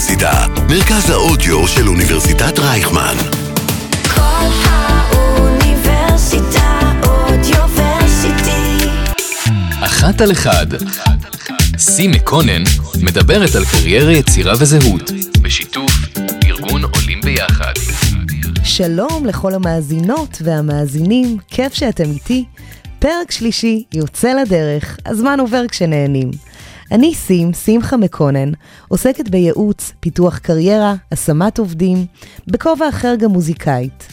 האוניברסיטה, מרכז האודיו של אוניברסיטת רייכמן. כל האוניברסיטה אודיוורסיטי. אחת על אחד. סי מקונן מדברת על קריירה יצירה וזהות, בשיתוף ארגון עולים ביחד. שלום לכל המאזינות והמאזינים, כיף שאתם איתי. פרק שלישי יוצא לדרך, הזמן עובר כשנהנים. אני סים, שמחה מקונן, עוסקת בייעוץ, פיתוח קריירה, השמת עובדים, בכובע אחר גם מוזיקאית.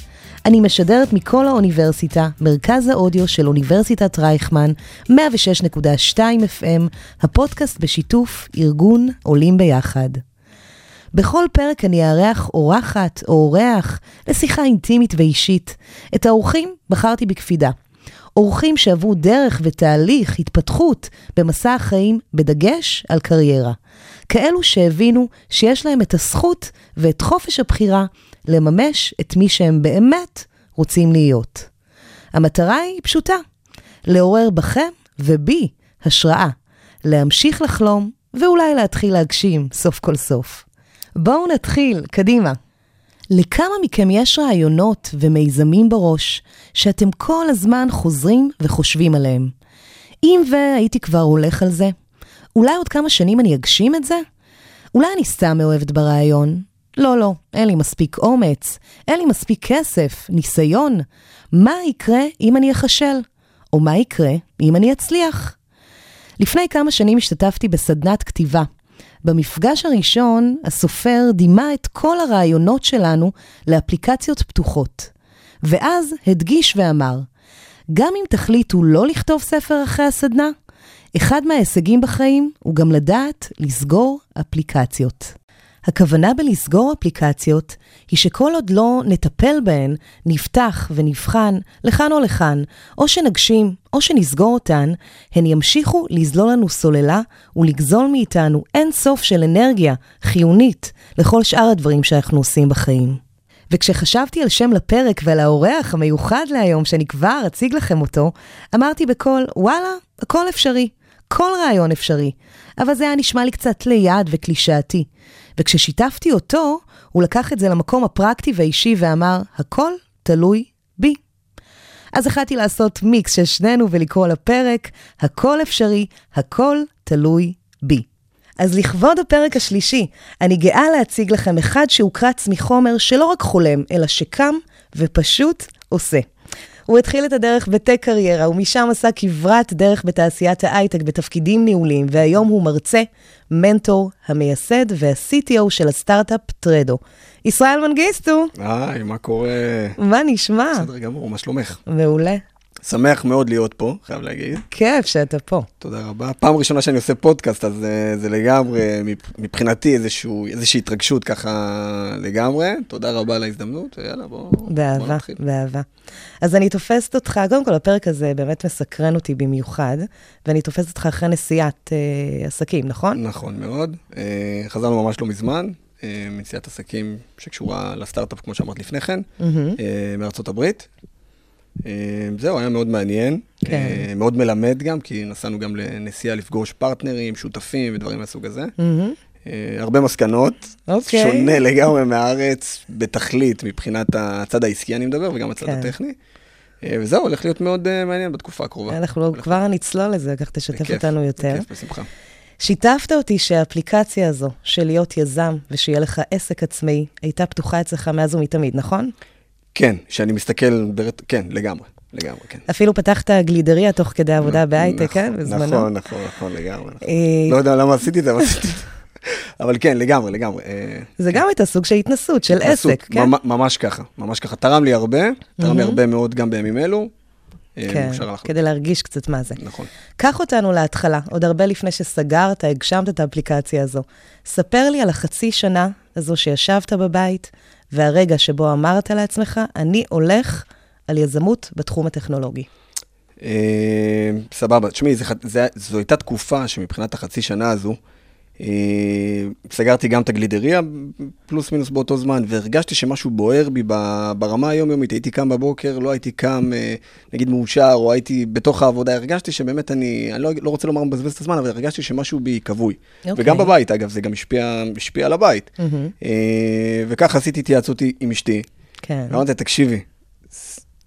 אני משדרת מכל האוניברסיטה, מרכז האודיו של אוניברסיטת רייכמן, 106.2 FM, הפודקאסט בשיתוף ארגון עולים ביחד. בכל פרק אני אארח אורחת או אורח לשיחה אינטימית ואישית. את האורחים בחרתי בקפידה. אורחים שעברו דרך ותהליך התפתחות במסע החיים בדגש על קריירה. כאלו שהבינו שיש להם את הזכות ואת חופש הבחירה לממש את מי שהם באמת רוצים להיות. המטרה היא פשוטה, לעורר בכם ובי השראה, להמשיך לחלום ואולי להתחיל להגשים סוף כל סוף. בואו נתחיל, קדימה. לכמה מכם יש רעיונות ומיזמים בראש שאתם כל הזמן חוזרים וחושבים עליהם? אם והייתי כבר הולך על זה, אולי עוד כמה שנים אני אגשים את זה? אולי אני סתם מאוהבת ברעיון? לא, לא, אין לי מספיק אומץ, אין לי מספיק כסף, ניסיון. מה יקרה אם אני אכשל? או מה יקרה אם אני אצליח? לפני כמה שנים השתתפתי בסדנת כתיבה. במפגש הראשון, הסופר דימה את כל הרעיונות שלנו לאפליקציות פתוחות. ואז הדגיש ואמר, גם אם תחליטו לא לכתוב ספר אחרי הסדנה, אחד מההישגים בחיים הוא גם לדעת לסגור אפליקציות. הכוונה בלסגור אפליקציות היא שכל עוד לא נטפל בהן, נפתח ונבחן לכאן או לכאן, או שנגשים או שנסגור אותן, הן ימשיכו לזלול לנו סוללה ולגזול מאיתנו אין סוף של אנרגיה חיונית לכל שאר הדברים שאנחנו עושים בחיים. וכשחשבתי על שם לפרק ועל האורח המיוחד להיום, שאני כבר אציג לכם אותו, אמרתי בקול, וואלה, הכל אפשרי. כל רעיון אפשרי. אבל זה היה נשמע לי קצת ליד וקלישאתי. וכששיתפתי אותו, הוא לקח את זה למקום הפרקטי והאישי ואמר, הכל תלוי בי. אז החלטתי לעשות מיקס של שנינו ולקרוא לפרק, הכל אפשרי, הכל תלוי בי. אז לכבוד הפרק השלישי, אני גאה להציג לכם אחד שהוקרץ מחומר שלא רק חולם, אלא שקם ופשוט עושה. הוא התחיל את הדרך בטק קריירה, ומשם עשה כברת דרך בתעשיית ההייטק בתפקידים ניהוליים, והיום הוא מרצה, מנטור, המייסד וה-CTO של הסטארט-אפ טרדו. ישראל מנגיסטו, היי, מה קורה? מה נשמע? בסדר גמור, מה שלומך? מעולה. שמח מאוד להיות פה, חייב להגיד. כיף שאתה פה. תודה רבה. פעם ראשונה שאני עושה פודקאסט, אז uh, זה לגמרי, מבחינתי איזשהו, איזושהי התרגשות ככה לגמרי. תודה רבה על ההזדמנות, ויאללה, בוא, בוא באהבה, נתחיל. באהבה. אז אני תופסת אותך, קודם כל, הפרק הזה באמת מסקרן אותי במיוחד, ואני תופסת אותך אחרי נסיעת אה, עסקים, נכון? נכון מאוד. Uh, חזרנו ממש לא מזמן, uh, מנסיעת עסקים שקשורה לסטארט-אפ, כמו שאמרת לפני כן, מהמם. uh, מארצות הברית. אה, זהו, היה מאוד מעניין, כן. אה, מאוד מלמד גם, כי נסענו גם לנסיעה לפגוש פרטנרים, שותפים ודברים מהסוג הזה. אה, הרבה מסקנות, אוקיי. שונה לגמרי מהארץ בתכלית, מבחינת הצד העסקי אני מדבר, וגם הצד כן. הטכני. וזהו, הולך להיות מאוד אה, מעניין בתקופה הקרובה. אנחנו הולך כבר נצלול לזה, כך תשתף בכיף, אותנו יותר. בכיף, בשמחה. שיתפת אותי שהאפליקציה הזו של להיות יזם ושיהיה לך עסק עצמאי, הייתה פתוחה אצלך מאז ומתמיד, נכון? כן, שאני מסתכל, ברט... כן, לגמרי, לגמרי, כן. אפילו פתחת גלידריה תוך כדי עבודה בהייטק, כן? בזמנו. נכון, נכון, נכון, לגמרי. נכון. אה, לא יודע למה עשיתי את זה, אבל עשיתי את זה. אבל כן, לגמרי, לגמרי. אה, זה גם הייתה סוג של התנסות, של עסק, כן? ממ- ממש ככה, ממש ככה. תרם לי הרבה, תרם לי הרבה מאוד גם בימים אלו. כן. כדי להרגיש קצת מה זה. נכון. קח אותנו להתחלה, עוד הרבה לפני שסגרת, הגשמת את האפליקציה הזו. ספר לי על החצי שנה הזו שישבת בבית, והרגע שבו אמרת לעצמך, אני הולך על יזמות בתחום הטכנולוגי. אה, סבבה, תשמעי, זו הייתה תקופה שמבחינת החצי שנה הזו, סגרתי גם את הגלידריה, פלוס מינוס באותו זמן, והרגשתי שמשהו בוער בי ברמה היומיומית. הייתי קם בבוקר, לא הייתי קם, אה, נגיד, מאושר, או הייתי בתוך העבודה, הרגשתי שבאמת אני, אני לא, לא רוצה לומר מבזבז את הזמן, אבל הרגשתי שמשהו בי כבוי. אוקיי. וגם בבית, אגב, זה גם השפיע, השפיע על הבית. אה, וככה עשיתי התייעצות עם אשתי. כן. אמרתי, תקשיבי,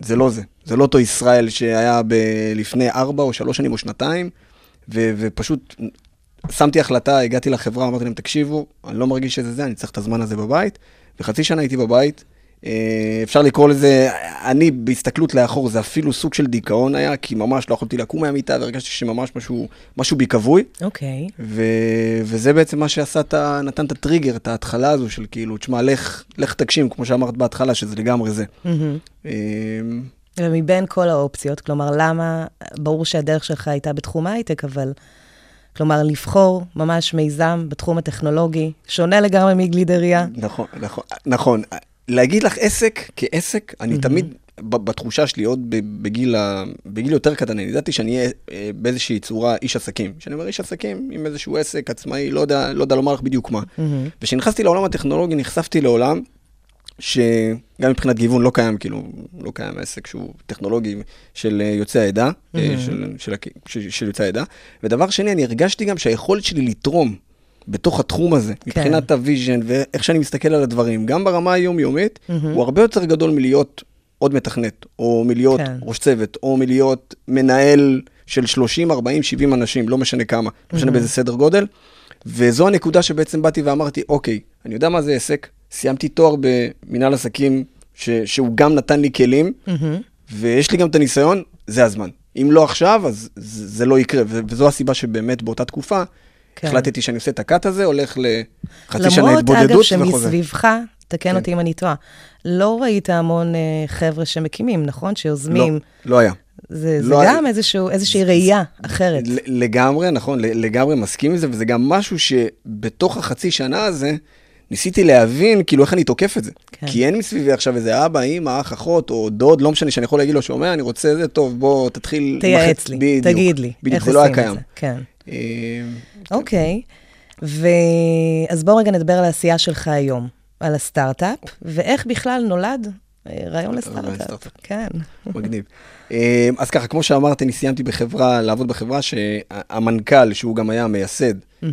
זה לא זה. זה לא אותו ישראל שהיה ב- לפני ארבע או שלוש שנים או שנתיים, ו- ופשוט שמתי החלטה, הגעתי לחברה, אמרתי להם, תקשיבו, אני לא מרגיש שזה זה, אני צריך את הזמן הזה בבית. וחצי שנה הייתי בבית. אה, אפשר לקרוא לזה, אני בהסתכלות לאחור, זה אפילו סוג של דיכאון היה, כי ממש לא יכולתי לקום מהמיטה והרגשתי שממש משהו, משהו בי כבוי. אוקיי. ו... וזה בעצם מה שעשה, את ה... נתן את הטריגר, את ההתחלה הזו של כאילו, תשמע, לך, לך תגשים, כמו שאמרת בהתחלה, שזה לגמרי זה. אה, ומבין כל האופציות, כלומר, למה, ברור שהדרך שלך הייתה בתחום ההייטק, אבל, כלומר, לבחור ממש מיזם בתחום הטכנולוגי, שונה לגמרי מגלידריה. נכון, נכון, נכון. להגיד לך עסק כעסק, אני תמיד, ב- בתחושה שלי, עוד בגיל, ה... בגיל יותר קטן, אני ידעתי שאני אהיה אה, באיזושהי צורה איש עסקים. כשאני אומר איש עסקים, עם איזשהו עסק עצמאי, לא יודע, לא יודע לומר לך בדיוק מה. וכשנכנסתי לעולם הטכנולוגי, נחשפתי לעולם שגם מבחינת גיוון לא קיים, כאילו, לא קיים עסק שהוא טכנולוגי של אה, יוצאי העדה, אה, של, של, של, של יוצאי העדה. ודבר שני, אני הרגשתי גם שהיכולת שלי לתרום בתוך התחום הזה, כן. מבחינת ה vision ואיך שאני מסתכל על הדברים, גם ברמה היומיומית, הוא הרבה יותר גדול מלהיות עוד מתכנת, או מלהיות כן. ראש צוות, או מלהיות מנהל של 30, 40, 70 אנשים, לא משנה כמה, לא משנה באיזה סדר גודל. וזו הנקודה שבעצם באתי ואמרתי, אוקיי, אני יודע מה זה עסק, סיימתי תואר במנהל עסקים, ש, שהוא גם נתן לי כלים, ויש לי גם את הניסיון, זה הזמן. אם לא עכשיו, אז זה, זה לא יקרה, ו- וזו הסיבה שבאמת באותה תקופה, כן. החלטתי שאני עושה את הקאט הזה, הולך לחצי שנה למרות, התבודדות אגב, וחוזר. שמסביבך, תקן כן. אותי אם אני טועה, לא ראית המון אה, חבר'ה שמקימים, נכון? שיוזמים. לא, לא היה. זה, זה לא היה- גם איזשהו, איזושהי ראייה אחרת. לגמרי, נכון, לגמרי מסכים עם זה, וזה גם משהו שבתוך החצי שנה הזה, ניסיתי להבין, כאילו, איך אני תוקף את זה. כן. כי אין מסביבי עכשיו איזה אבא, אמא, אח, אחות, או דוד, לא משנה, שאני יכול להגיד לו, שומע, אני רוצה זה, טוב, בוא, תתחיל... תייעץ לי, בדיוק, תגיד לי, בדיוק, איך זה לא היה עושים את קיים. זה. כן. אה, אוקיי. ו... אז בואו רגע נדבר על העשייה שלך היום, על הסטארט-אפ, ואיך בכלל נולד רעיון לסטארט-אפ. כן. מגניב. אה, אז ככה, כמו שאמרתי, אני סיימתי בחברה, לעבוד בחברה שהמנכ"ל, שהוא גם היה המייסד, אה,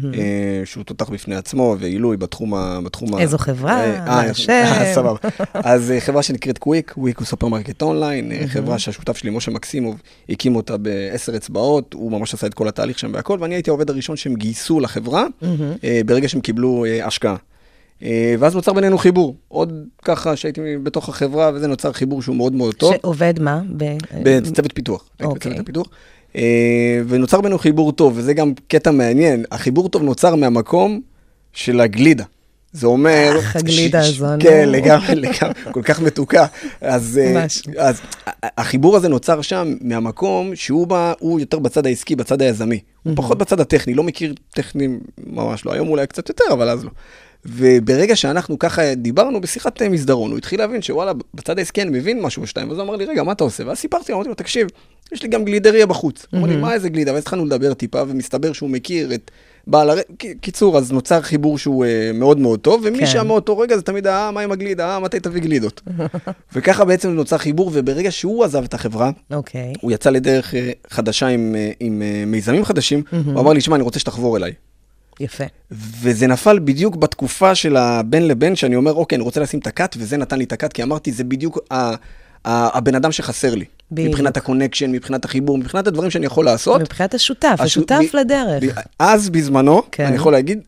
שהוא תותח בפני עצמו, ועילוי בתחום ה... איזו חברה? אה, אה, השם? סבבה. אז חברה שנקראת קוויק, קוויק הוא סופרמרקט אונליין, חברה שהשותף שלי, משה מקסימוב, הקים אותה בעשר אצבעות, הוא ממש עשה את כל התהליך שם והכל, ואני הייתי העובד הראשון שהם גייסו לחברה, ברגע שהם קיבלו השקעה. אה, ואז נוצר בינינו חיבור. עוד ככה שהייתי בתוך החברה, וזה נוצר חיבור שהוא מאוד מאוד טוב. שעובד מה? ב... בצוות פיתוח. אוקיי. בצוות הפיתוח. אה, ונוצר בינינו חיבור טוב, וזה גם קטע מעניין. החיבור טוב נוצר מהמקום של הגלידה. זה אומר... אך, הגלידה הזו. כן, לגמרי, לגמרי, כל כך מתוקה. אז, אה. אז החיבור הזה נוצר שם מהמקום שהוא בא, הוא יותר בצד העסקי, בצד היזמי. הוא פחות בצד הטכני, לא מכיר טכנים, ממש לא. היום אולי קצת יותר, אבל אז לא. וברגע שאנחנו ככה דיברנו בשיחת אה, מסדרון, הוא התחיל להבין שוואלה, בצד העסקי אני מבין משהו או שתיים, אז הוא אמר לי, רגע, מה אתה עושה? ואז סיפרתי, לו, אמרתי לו, תקשיב, יש לי גם גלידריה בחוץ. הוא אמר לי, מה איזה גלידה? ואז התחלנו לדבר טיפה, ומסתבר שהוא מכיר את בעל הר... קיצור, אז נוצר חיבור שהוא אה, מאוד מאוד טוב, כן. ומשם מאותו רגע זה תמיד, אה, מה עם הגלידה? אה, מתי תביא גלידות? וככה בעצם נוצר חיבור, וברגע שהוא עזב את החברה, אוקיי. הוא יצא לדרך אה, חדשה עם, אה, עם אה, מיזמים חדשים, הוא אמר לי, שמע, אני רוצה שתחבור אליי. יפה. וזה נפל בדיוק בתקופה של הבין לבין, שאני אומר, אוקיי, אני רוצה לשים את ה cut, וזה נתן לי את ה cut, כי אמרתי, זה בדיוק ה- ה- הבן אדם שחסר לי. בדיוק. מבחינת ה connection, מבחינת החיבור, מבחינת הדברים שאני יכול לעשות. מבחינת השותף, הש- השותף ב- לדרך. ב- אז בזמנו, כן. אני יכול להגיד,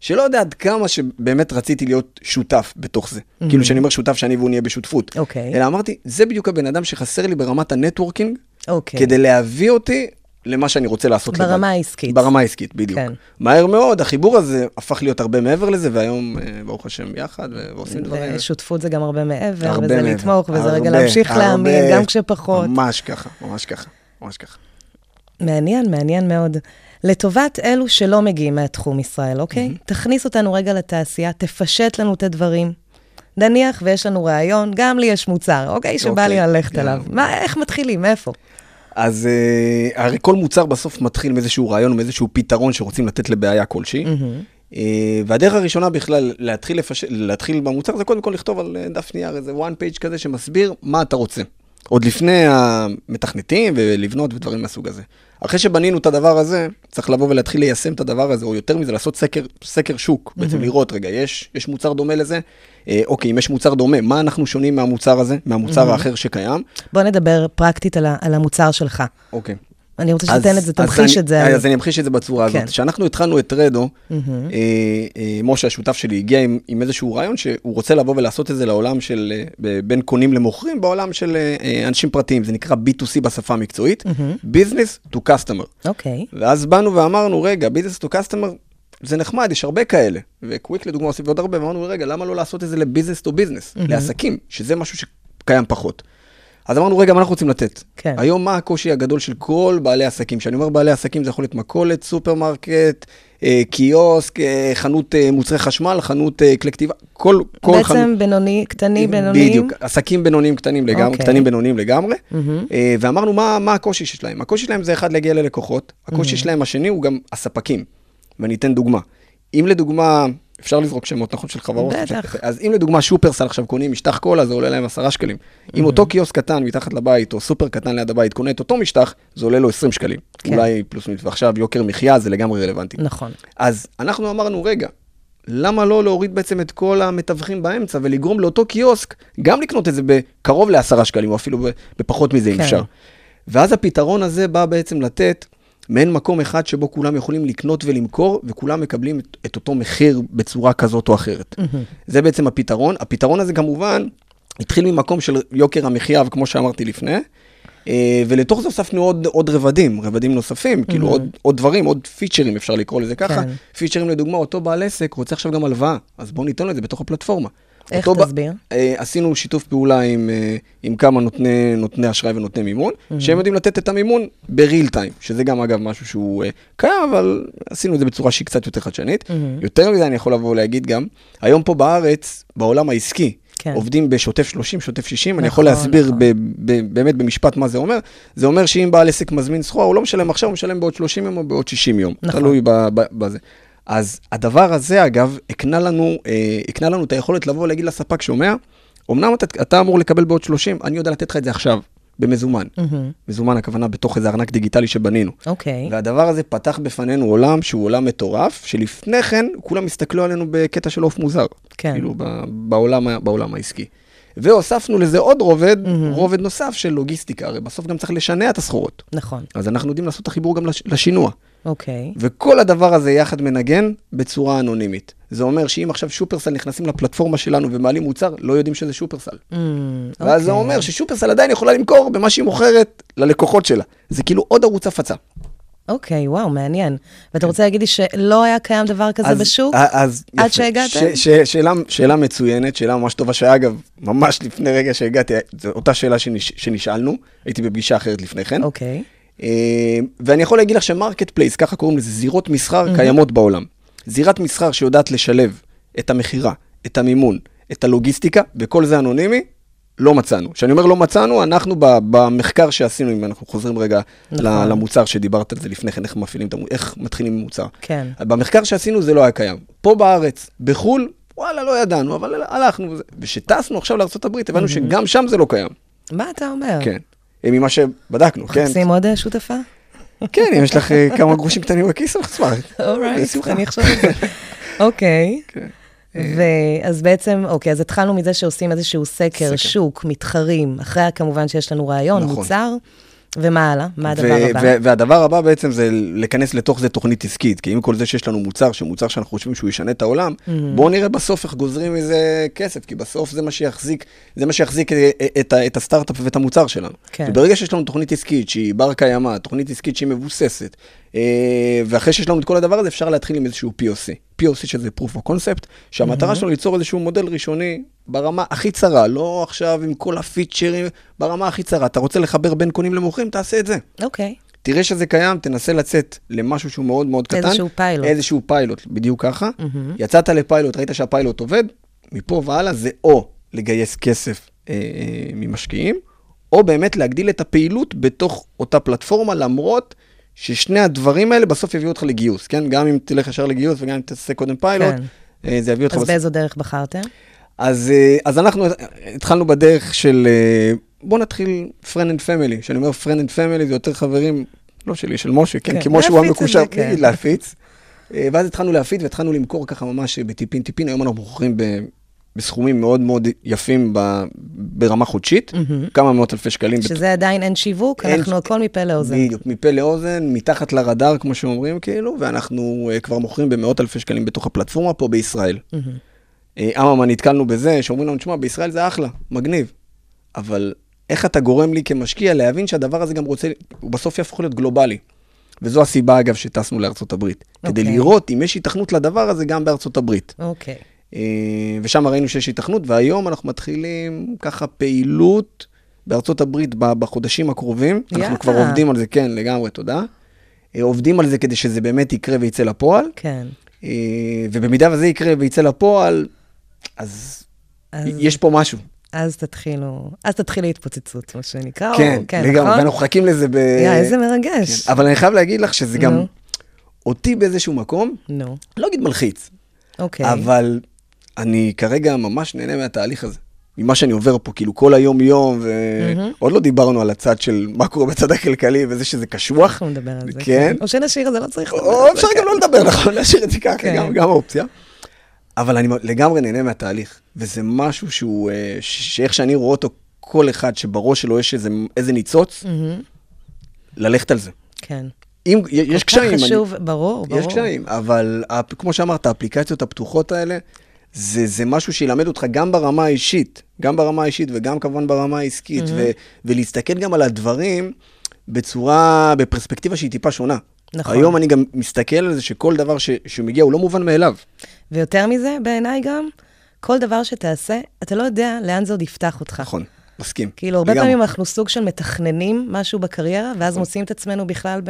שלא יודע עד כמה שבאמת רציתי להיות שותף בתוך זה. כאילו שאני אומר שותף שאני והוא נהיה בשותפות. Mm-hmm. אוקיי. אלא אמרתי, זה בדיוק הבן אדם שחסר לי ברמת ה networking, אוקיי. כדי להביא אותי למה שאני רוצה לעשות לבד. ברמה העסקית. ברמה העסקית, בדיוק. כן. מהר מאוד, החיבור הזה הפך להיות הרבה מעבר לזה, והיום, אה, ברוך השם, יחד, ועושים דברים. ושותפות זה גם הרבה מעבר, הרבה וזה מעבר. לתמוך, וזה רגע הרבה, להמשיך הרבה. להאמין, גם כשפחות. ממש ככה, ממש ככה, ממש ככה. מעניין, מעניין מאוד. לטובת אלו שלא מגיעים מהתחום ישראל, אוקיי? תכניס אותנו רגע לתעשייה, תפשט לנו את הדברים. נניח ויש לנו רעיון, גם לי יש מוצר, אוקיי? שבא לי אוקיי, ללכת גם. עליו. מה, איך מתחילים? מאיפה? אז אה, הרי כל מוצר בסוף מתחיל מאיזשהו רעיון, מאיזשהו פתרון שרוצים לתת לבעיה כלשהי. אה, והדרך הראשונה בכלל להתחיל, לפש... להתחיל במוצר זה קודם כל לכתוב על אה, דף נייר איזה one page כזה שמסביר מה אתה רוצה. עוד לפני המתכנתים ולבנות ודברים מהסוג הזה. אחרי שבנינו את הדבר הזה, צריך לבוא ולהתחיל ליישם את הדבר הזה, או יותר מזה, לעשות סקר, סקר שוק, בעצם לראות, רגע, יש, יש מוצר דומה לזה? אה, אוקיי, אם יש מוצר דומה, מה אנחנו שונים מהמוצר הזה, מהמוצר האחר שקיים? בוא נדבר פרקטית על, על המוצר שלך. אוקיי. אני רוצה שתיתן את זה, תמחיש אני- את זה. אז אני אמחיש את זה בצורה הזאת. כן. כשאנחנו התחלנו את רדו, אה, אה, משה, השותף שלי, הגיע עם, עם איזשהו רעיון שהוא רוצה לבוא ולעשות את זה לעולם של, אה, בין קונים למוכרים, בעולם של אה, אנשים פרטיים, זה נקרא B2C בשפה המקצועית, Business to Customer. אוקיי. ואז באנו ואמרנו, רגע, Business to Customer, זה נחמד, יש הרבה כאלה. וקוויק לדוגמה עושים עוד הרבה, ואמרנו, רגע, למה לא לעשות את זה ל-Business to Business, לעסקים, שזה משהו שקיים פחות. אז אמרנו, רגע, מה אנחנו רוצים לתת? כן. היום מה הקושי הגדול של כל בעלי עסקים? כשאני אומר בעלי עסקים, זה יכול להיות מכולת, סופרמרקט, אה, קיוסק, אה, חנות אה, מוצרי חשמל, חנות אה, כלי כתיבה, כל, כל בעצם חנות. בינוני, קטני, בינוניים. בדיוק, עסקים בינוניים קטנים לגמרי, אוקיי. קטנים בינוניים לגמרי. אה, ואמרנו, מה, מה הקושי שלהם? הקושי שלהם זה אחד, להגיע ללקוחות. הקושי שלהם השני הוא גם הספקים. ואני אתן דוגמה. אם לדוגמה, אפשר לזרוק שמות, נכון, של חברות? בטח. אז אם לדוגמה שופרסל עכשיו קונים משטח קולה, זה עולה להם עשרה שקלים. אם אותו קיוסק קטן מתחת לבית, או סופר קטן ליד הבית, קונה את אותו משטח, זה עולה לו 20 שקלים. כן. אולי פלוס מינוס. ועכשיו יוקר מחיה זה לגמרי רלוונטי. נכון. אז אנחנו אמרנו, רגע, למה לא להוריד בעצם את כל המתווכים באמצע ולגרום לאותו קיוסק גם לקנות את זה בקרוב לעשרה שקלים, או אפילו בפחות מזה, אם כן. אפשר. ואז הפתרון הזה בא בעצם לתת מעין מקום אחד שבו כולם יכולים לקנות ולמכור, וכולם מקבלים את, את אותו מחיר בצורה כזאת או אחרת. זה בעצם הפתרון. הפתרון הזה כמובן התחיל ממקום של יוקר המחיה, וכמו שאמרתי לפני, אה, ולתוך זה הוספנו עוד, עוד רבדים, רבדים נוספים, כאילו עוד, עוד דברים, עוד פיצ'רים, אפשר לקרוא לזה ככה. כן. פיצ'רים לדוגמה, אותו בעל עסק רוצה עכשיו גם הלוואה, אז בואו ניתן לו את זה בתוך הפלטפורמה. איך אותו ב- תסביר? אה, עשינו שיתוף פעולה עם, אה, עם כמה נותני, נותני אשראי ונותני מימון, שהם יודעים לתת את המימון בריל טיים, שזה גם אגב משהו שהוא אה, קיים, אבל עשינו את זה בצורה שהיא קצת יותר חדשנית. יותר מזה אני יכול לבוא ולהגיד גם, היום פה בארץ, בעולם העסקי, כן. עובדים בשוטף 30, שוטף 60, אני יכול נכון, להסביר נכון. ב- ב- באמת במשפט מה זה אומר. זה אומר שאם בעל עסק מזמין סחורה, הוא לא משלם עכשיו, הוא משלם בעוד 30 יום או בעוד 60 יום. נכון. תלוי ב- ב- בזה. אז הדבר הזה, אגב, הקנה לנו, אה, הקנה לנו את היכולת לבוא ולהגיד לספק, שומע, אמנם אתה, אתה אמור לקבל בעוד 30, אני יודע לתת לך את זה עכשיו, במזומן. מזומן הכוונה בתוך איזה ארנק דיגיטלי שבנינו. אוקיי. והדבר הזה פתח בפנינו עולם שהוא עולם מטורף, שלפני כן כולם הסתכלו עלינו בקטע של עוף מוזר. כן. כאילו ב- בעולם, בעולם העסקי. והוספנו לזה עוד רובד, רובד נוסף של לוגיסטיקה, הרי בסוף גם צריך לשנע את הסחורות. נכון. אז אנחנו יודעים לעשות את החיבור גם לש- לשינוע. אוקיי. וכל הדבר הזה יחד מנגן בצורה אנונימית. זה אומר שאם עכשיו שופרסל נכנסים לפלטפורמה שלנו ומעלים מוצר, לא יודעים שזה שופרסל. Mm, ואז זה אוקיי. אומר ששופרסל עדיין יכולה למכור במה שהיא מוכרת ללקוחות שלה. זה כאילו עוד ערוץ הפצה. אוקיי, וואו, מעניין. ואתה רוצה להגיד לי שלא היה קיים דבר כזה אז- בשוק? א- אז עד יפה. שהגעתם? ש- ש- שאלה, שאלה מצוינת, שאלה ממש טובה, שאגב, ממש לפני רגע שהגעתי, זו אותה שאלה שנש, שנשאלנו, הייתי בפגישה אחרת לפני כן. אוקיי. אה, ואני יכול להגיד לך ש marketplace, ככה קוראים לזה, זירות מסחר קיימות בעולם. זירת מסחר שיודעת לשלב את המכירה, את המימון, את הלוגיסטיקה, וכל זה אנונימי, לא מצאנו. כשאני אומר לא מצאנו, אנחנו במחקר שעשינו, אם אנחנו חוזרים רגע נכון. למוצר שדיברת על זה לפני כן, איך מפעילים את המוצר, איך מתחילים עם מוצר. כן. במחקר שעשינו זה לא היה קיים. פה בארץ, בחו"ל, וואלה, לא ידענו, אבל הלכנו. וכשטסנו עכשיו לארה"ב, הבנו שגם שם זה לא קיים. מה אתה אומר? כן. ממה שבדקנו, כן. מחפשים עוד אה, שותפה? כן, אם יש לך אה, כמה גרושים קטנים בכיס, אני אשמח. אורייט. אני אחשוב על זה. אוקיי. כן. ואז בעצם, אוקיי, אז התחלנו מזה שעושים איזשהו סקר. שוק, מתחרים, אחרי כמובן שיש לנו רעיון, נכון. ומה הלאה? מה הדבר ו- הבא? ו- והדבר הבא בעצם זה להיכנס לתוך זה תוכנית עסקית, כי עם כל זה שיש לנו מוצר, שמוצר שאנחנו חושבים שהוא ישנה את העולם, Mm-hmm. בואו נראה בסוף איך גוזרים מזה כסף, כי בסוף זה מה שיחזיק, זה מה שיחזיק את, ה- את הסטארט-אפ ואת המוצר שלנו. כן. וברגע שיש לנו תוכנית עסקית שהיא בר קיימא, תוכנית עסקית שהיא מבוססת, ואחרי שיש לנו את כל הדבר הזה, אפשר להתחיל עם איזשהו POC. POC שזה proof of concept, שהמטרה שלנו ליצור איזשהו מודל ראשוני ברמה הכי צרה, לא עכשיו עם כל הפיצ'רים, ברמה הכי צרה. אתה רוצה לחבר בין קונים למוכרים, תעשה את זה. אוקיי. תראה שזה קיים, תנסה לצאת למשהו שהוא מאוד מאוד קטן. איזשהו פיילוט. איזשהו פיילוט, בדיוק ככה. יצאת לפיילוט, ראית שהפיילוט עובד, מפה והלאה זה או לגייס כסף אה, אה, ממשקיעים, או באמת להגדיל את הפעילות בתוך אותה פלטפורמה, למרות ששני הדברים האלה בסוף יביאו אותך לגיוס, כן? גם אם תלך ישר לגיוס וגם אם תעשה קודם פיילוט, כן. אה, זה יביא אותך אז בסוף. באיזו דרך בחרתם? אז, אה, אז אנחנו התחלנו בדרך של, אה, בוא נתחיל friend and family. כשאני אומר friend and family זה יותר חברים, לא שלי, של משה, כן, כן, כי משה הוא המקושר, כן. להפיץ. ואז התחלנו להפיץ והתחלנו למכור ככה ממש בטיפין טיפין, היום אנחנו מוכרים ב- בסכומים מאוד מאוד יפים ב- ברמה חודשית, כמה מאות אלפי שקלים. בת- שזה עדיין אין שיווק, אין- אנחנו הכל מפה לאוזן. בדיוק, מפה לאוזן, מתחת לרדאר, כמו שאומרים, כאילו, ואנחנו uh, כבר מוכרים במאות אלפי שקלים בתוך הפלטפורמה פה בישראל. אה, אממה, נתקלנו בזה, שאומרים לנו, תשמע, בישראל זה אחלה, מגניב, אבל איך אתה גורם לי כמשקיע להבין שהדבר הזה גם רוצה, הוא בסוף יהפוך להיות גלובלי. וזו הסיבה, אגב, שטסנו לארצות הברית. כדי אוקיי. לראות אם יש היתכנות לדבר הזה גם בארצות הברית. אוקיי. אה, ושם ראינו שיש היתכנות, והיום אנחנו מתחילים ככה פעילות בארצות הברית בחודשים הקרובים. יאללה. אנחנו כבר עובדים על זה, כן, לגמרי, תודה. אה, עובדים על זה כדי שזה באמת יקרה ויצא לפועל, כן. אה, ובמידה וזה יקרה ויצא לפועל, אז אז- יש פה משהו. אז תתחילו, אז תתחיל התפוצצות, מה שנקרא. או- כן, לגמרי, נכון? ואנחנו מחכים לזה ב... יא, איזה מרגש. כן, אבל אני חייב להגיד לך שזה גם נו. אותי באיזשהו מקום, נו, לא אגיד מלחיץ, אוקיי. אבל אני כרגע ממש נהנה מהתהליך הזה. ממה שאני עובר פה, כאילו כל היום-יום, ועוד לא דיברנו על הצד של מה קורה בצד הכלכלי וזה שזה קשוח. אנחנו נדבר על זה. כן. או שנשאיר את זה, לא צריך לדבר או על זה. אפשר גם לא לדבר, נכון, להשאיר את זה ככה, כן. גם- גם אופציה. אבל אני לגמרי נהנה מהתהליך, וזה משהו שהוא, אה, שאיך שאני רואה אותו, כל אחד שבראש שלו יש איזה- איזה ניצוץ. ללכת על זה. כן. אם, יש קשיים, כל כך אני- חשוב, ברור, ברור. יש קשיים, אבל כמו שאמרת, האפליקציות הפתוחות האלה, זה, זה משהו שילמד אותך גם ברמה האישית, גם ברמה האישית וגם כמובן ברמה העסקית, ו, ולהסתכל גם על הדברים בצורה, בפרספקטיבה שהיא טיפה שונה. נכון. היום אני גם מסתכל על זה שכל דבר ש, שמגיע הוא לא מובן מאליו. ויותר מזה, בעיניי גם, כל דבר שתעשה, אתה לא יודע לאן זה עוד יפתח אותך. נכון, מסכים. כאילו, הרבה. פעמים אנחנו סוג של מתכננים משהו בקריירה, ואז מוצאים את עצמנו בכלל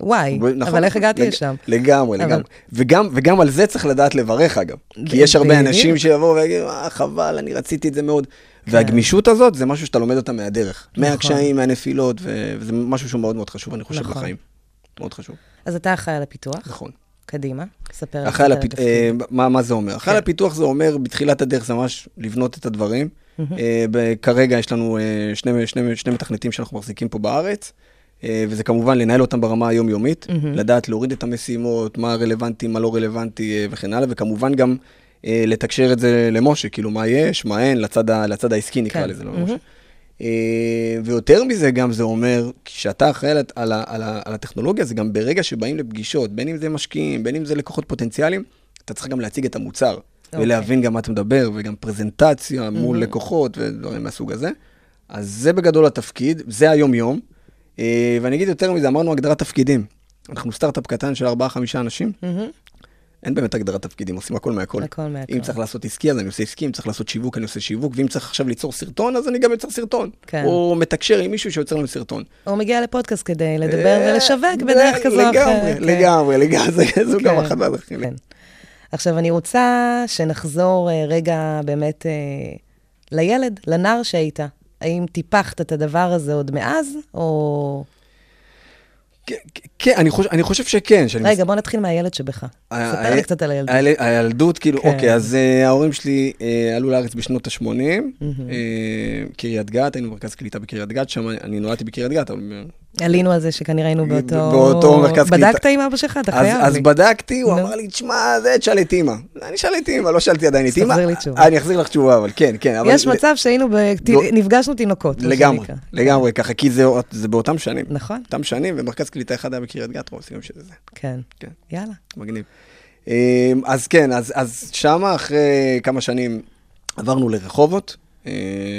בוואי, נכון, אבל איך הגעתי לשם? לגמרי, לגמרי. וגם, על זה צריך לדעת לברך, אגב. כי יש הרבה. אנשים שיבואו ויגידו, אה, חבל, אני רציתי את זה מאוד. כן. והגמישות הזאת זה משהו שאתה לומד אותה מהדרך. נכון. מהקשיים, מהנפילות, וזה משהו שהוא מאוד מאוד חשוב, אני חושב, נכון. בחיים. מאוד חשוב, אז אתה אחראי על הפיתוח, נכון. קדימה, ספר על התפקיד. מה מה זה אומר? אחראי על כן. הפיתוח זה אומר, בתחילת הדרך זה ממש לבנות את הדברים. אה, כרגע יש לנו אה, שני- שני שני מתכנתים שאנחנו מחזיקים פה בארץ. אה, וזה כמובן לנהל אותם ברמה היומיומית, לדעת להוריד את המשימות, מה רלוונטי, מה לא רלוונטי וכן הלאה, וכמובן גם אה, לתקשר את זה למשה, כאילו מה יש, מה אין, לצד, ה- לצד העסקי נקרא כן. לזה, לא למשה. אה, ויותר מזה גם זה אומר, כשאתה אחראי על, על, על, על הטכנולוגיה, זה גם ברגע שבאים לפגישות, בין אם זה משקיעים, בין אם זה לקוחות פוטנציאליים, אתה צריך גם להציג את המוצר. ולהבין גם מה אתה מדבר, וגם פרזנטציה מול לקוחות ודברים מהסוג הזה. אז זה בגדול התפקיד, זה היום-יום. אה, ואני אגיד יותר מזה, אמרנו הגדרת תפקידים. אנחנו סטארט-אפ קטן של 4-5 אנשים, מהמם. אין באמת הגדרת תפקידים, עושים הכל מהכל. הכל מהכל. אם צריך לעשות עסקי, אז אני עושה עסקי, אם צריך לעשות שיווק, אני עושה שיווק, ואם צריך עכשיו ליצור סרטון, אז אני גם יוצר סרטון. כן. או מתקשר עם מישהו שיוצר לנו סרטון. או מגיע לפודקאסט כדי לדבר אה, ולשווק בדרך כזו או אחרת. לגמרי, כן. לגמרי, לגמרי, זה- זו גם כן, אחת מהדרכים. כן. עכשיו, אני רוצה שנחזור אה, רגע באמת אה, לילד, לנער שהיית. האם טיפחת את הדבר הזה עוד מאז, או... כן, כן, אני חושב- אני חושב שכן. שאני רגע, בוא נתחיל מהילד שבך. ה- ספר לי קצת על הילדות. היל- הילדות, כאילו, כן. אוקיי, אז אה, ההורים שלי אה, עלו לארץ בשנות ה-80, קריית גת, היינו במרכז קליטה בקריית גת, שם אני נולדתי בקריית גת, אבל... עלינו על זה שכנראה היינו באותו... באותו מרכז קליטה. בדקת עם אבא שלך? אתה אז, חייב אז לי. בדקתי, הוא. אמר לי, תשמע, זה תשאל את אימא. אני אשאל את אימא, לא שאלתי עדיין את אז אימא. תחזיר לי תשובה. אני אחזיר לך תשובה, אבל כן, כן. יש מצב שהיינו, נפגשנו תינוקות. לגמרי. לגמרי ככה, כי זה, באותם שנים. נכון, אותם שנים, ומרכז קליטה אחד היה בקריית גת, הסיכויים שזה זה. כן. כן. יאללה. מגניב. אמ, אז כן, אז, אז שמה אחרי כמה שנים עברנו לרחובות. אה,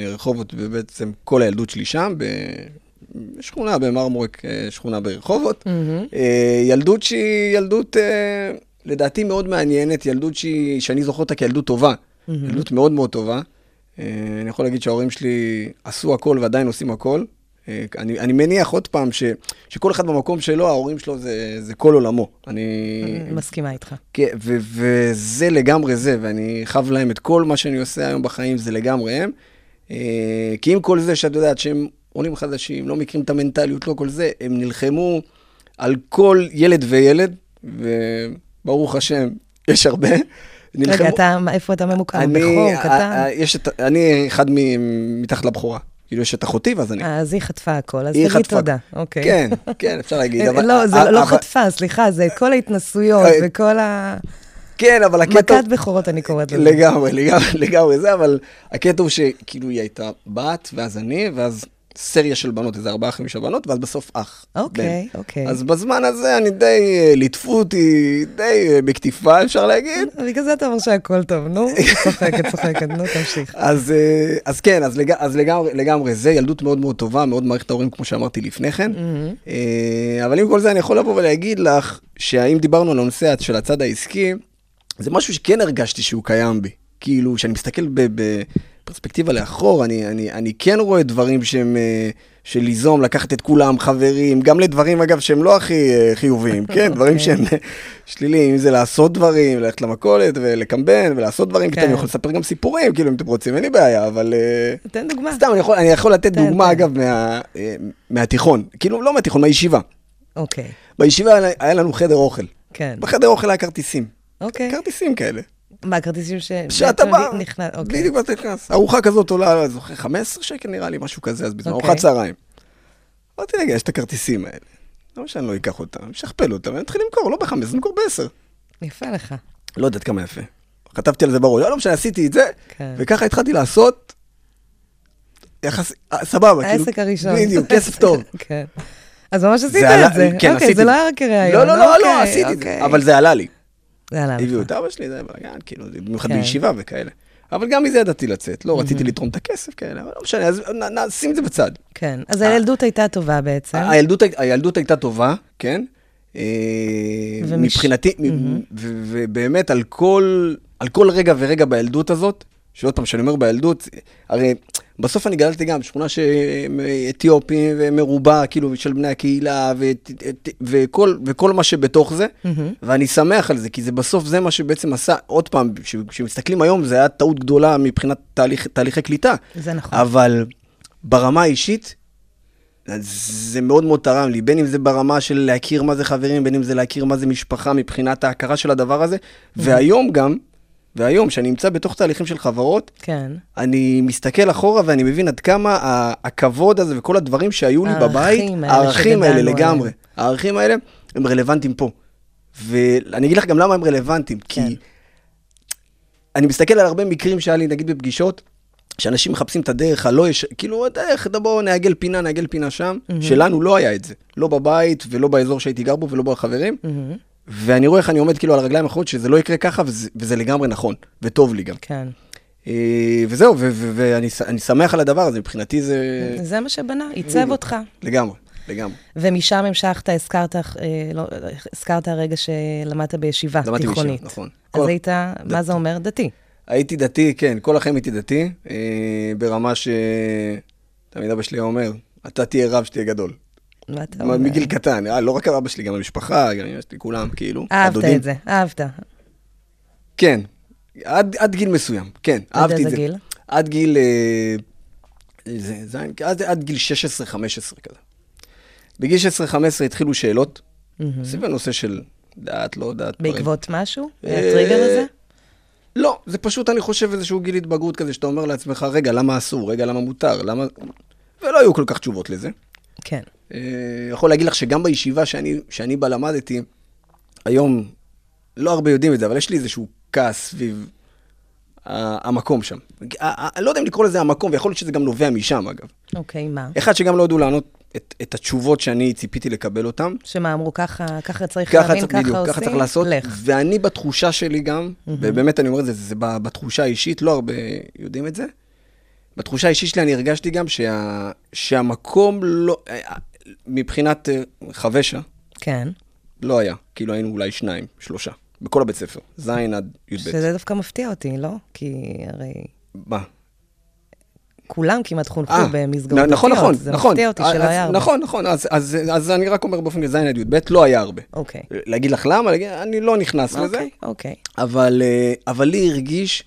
רחובות, ובעצם כל הילדות שלי שם, בשכונה במרמורק, אה, שכונה ברחובות. אה, ילדות שהיא ילדות, אה, לדעתי מאוד מעניינת, ילדות שהיא, שאני זוכר אותה כילדות טובה. ילדות מאוד מאוד טובה. אני יכול להגיד שההורים שלי עשו הכל ועדיין עושים הכל. אני, אני מניח עוד פעם ש, שכל אחד במקום שלו, ההורים שלו זה, זה כל עולמו. אני... מסכימה איתך. כן, ו- וזה לגמרי זה, ואני חב להם את כל מה שאני עושה היום בחיים, זה לגמרי הם. כי עם כל זה שאת יודעת שהם עולים חדשים, לא מכירים את המנטליות, לא כל זה, הם נלחמו על כל ילד וילד, וברוך השם, יש הרבה. רגע, נלחמו- אתה, מה- איפה אתה ממוקם? אני, בכור, אה, קטן? אה, יש את, אני אחד מ- מתחת לבכורה. כאילו, יש את אחותי, ואז אני. אה, אז היא חטפה הכל, אז תגיד חטפה. תודה. אוקיי. כן, כן, אפשר להגיד. אבל- לא, זה אבל- לא חטפה, סליחה, זה כל ההתנסויות אה, וכל ה... כן, אבל הקטע... מכת בכורות אני קוראת לזה. לגמרי, לגמרי, לגמרי זה, אבל הקטע הוא שכאילו היא הייתה בת, ואז אני, ואז סריה של בנות, איזה ארבעה חמישה בנות, ואז בסוף אח. אוקיי, בן. אוקיי. אז בזמן הזה אני די, אה, ליטפו אותי די אה, בכתיפה, אפשר להגיד. בגלל זה אתה אומר שהכל טוב, נו, צוחקת, צוחקת, נו, תמשיך. אז, אה, אז כן, אז, לג... אז לגמרי, לגמרי זה, ילדות מאוד מאוד טובה, מאוד מערכת ההורים, כמו שאמרתי לפני כן. אה, אבל עם כל זה אני יכול לבוא ולהגיד לך, שהאם דיברנו על הנושא של הצד העסקי, זה משהו שכן הרגשתי שהוא קיים בי. כאילו, כשאני מסתכל ב- בפרספקטיבה לאחור, אני, אני, אני כן רואה דברים שהם, אה, של ליזום, לקחת את כולם, חברים, גם לדברים, אגב, שהם לא הכי אה, חיוביים, כן? דברים אוקיי. שהם אה, שליליים, אם זה לעשות דברים, ללכת למכולת ולקמבן ולעשות דברים, כן. כן. אני יכול לספר גם סיפורים, כאילו, אם אתם רוצים, אין לי בעיה, אבל... תן דוגמה. סתם, אני יכול, אני יכול לתת תן, דוגמה, תן. אגב, מה, מהתיכון. כאילו, לא מהתיכון, מהישיבה. אוקיי, בישיבה היה לנו חדר אוכל. כן. בחדר אוכל היה כרטיסים. אוקיי. כרטיסים כאלה. מה, הכרטיסים ש... שאתה בא, נכנס, אוקיי. בדיוק אתה נכנס. ארוחה כזאת עולה, אני זוכר, 15 שקל נראה לי, משהו כזה, אז בזמן אוקיי. ארוחת צהריים. אמרתי, רגע, יש את הכרטיסים האלה. למה שאני לא אקח אותם? שכפל אותם, ואני אתחיל למכור, לא בחמש, נמכור בעשר. יפה לך. לא יודעת כמה יפה. כתבתי על זה בראש, לא משנה, עשיתי את זה, כן. וככה התחלתי לעשות, יחס, אה, סבבה, כאילו, העסק הראשון. בדיוק, כסף טוב. כן. אז ממש עשית את זה. כן, אוקיי, עשיתי זה את לא היה רק כראיון. לא, לא, לא, לא, אוקיי, עשיתי את אוקיי. זה, אבל זה עלה לי. זה עלה הביאו. את אבא שלי, זה בלאגן, כאילו, במיוחד כן. בישיבה וכאלה. אבל גם מזה ידעתי לצאת, לא רציתי לתרום את הכסף כאלה, אבל לא משנה, אז נשים את זה בצד. כן, אז הילדות הייתה טובה בעצם. הילדות, הייתה טובה, כן? אה, מבחינתי, ו- ובאמת על כל רגע ורגע בילדות הזאת, שעוד פעם, כשאני אומר בילדות, הרי בסוף אני גדלתי גם בשכונה שאתיופים ומרובע, כאילו, של בני הקהילה, ו- וכל, וכל מה שבתוך זה, ואני שמח על זה, כי זה בסוף זה מה שבעצם עשה, עוד פעם, כש- כשמסתכלים היום, זה היה טעות גדולה מבחינת תהליך, תהליכי קליטה. זה נכון. אבל ברמה האישית, זה מאוד מאוד תרם לי, בין אם זה ברמה של להכיר מה זה חברים, בין אם זה להכיר מה זה משפחה מבחינת ההכרה של הדבר הזה, והיום גם, והיום, שאני נמצא בתוך תהליכים של חברות, כן. אני מסתכל אחורה ואני מבין עד כמה הכבוד הזה וכל הדברים שהיו לי בבית, הערכים האלה לגמרי. הערכים האלה הם רלוונטיים פה. ואני אגיד לך גם למה הם רלוונטיים, כן. כי אני מסתכל על הרבה מקרים שהיה לי, נגיד בפגישות, שאנשים מחפשים את הדרך הלא יש... כאילו, הדרך, בואו נעגל פינה, נעגל פינה שם. שלנו לא היה את זה. לא בבית, ולא באזור שהייתי גר בו, ולא בחברים. ואני רואה איך אני עומד כאילו על הרגליים האחרות, שזה לא יקרה ככה, וזה, וזה לגמרי נכון, וטוב לי גם. כן. אה, וזהו, ואני שמח על הדבר הזה, מבחינתי זה... זה מה שבנה, עיצב אותך. לגמרי, לגמרי. ומשם המשכת, הזכרת, אה, לא, הזכרת הרגע שלמדת בישיבה למדתי בישיבה, תיכונית. נכון. אז כל- היית, מה זה אומר? דתי. הייתי דתי, כן, כל החיים הייתי דתי, אה, ברמה ש... תמיד אבא שלי היה אומר, אתה תהיה רב שתהיה גדול. מה אתה אומר? מגיל קטן, אה, לא רק אבא שלי, גם המשפחה, גם אמא שלי, כולם, כאילו. אהבת. את זה, אהבת. כן, עד, עד גיל מסוים, כן, עד אהבתי את זה. גיל? עד גיל... אה, זה, זין, עד, עד גיל 16-15 כזה. בגיל 16-15 התחילו שאלות, סביב הנושא של דת, לא. דברים. בעקבות משהו? אה, הטריגר הזה? לא, זה פשוט, אני חושב, איזשהו גיל התבגרות כזה, שאתה אומר לעצמך, רגע, למה אסור? רגע, למה מותר? למה... ולא היו כל כך תשובות לזה. כן. אה, יכול להגיד לך שגם בישיבה שאני, שאני בה למדתי, היום, לא הרבה יודעים את זה, אבל יש לי איזשהו כעס סביב המקום שם. אני לא יודע אם לקרוא לזה המקום, ויכול להיות שזה גם נובע משם, אגב. אוקיי, מה? אחד, שגם לא ידעו לענות את, את התשובות שאני ציפיתי לקבל אותן. שמה אמרו, ככה, ככה צריך ככה להבין, צריך, ככה בדיוק, עושים? ככה צריך לעשות. לך. ואני בתחושה שלי גם, ובאמת אני אומר את זה, זה ב- בתחושה האישית, לא הרבה יודעים את זה. בתחושה האישית שלי אני הרגשתי גם שה, שהמקום לא, מבחינת אה, חבשה, כן. לא היה. כאילו היינו אולי שניים, שלושה, בכל הבית ספר, ז' עד י"ב. שזה דווקא מפתיע אותי, לא? כי הרי מה? כולם כמעט חונכו אה, במסגרות נכון, דתיות. נכון, זה נכון. מפתיע אותי אז- שלא היה הרבה. נכון, נכון, אז, אז, אז אני רק אומר באופן כזה, ז' עד י"ב לא היה הרבה. אוקיי. להגיד לך למה? להגיד, אני לא נכנס לזה. אוקיי, אוקיי. אבל, אה, אבל לי הרגיש,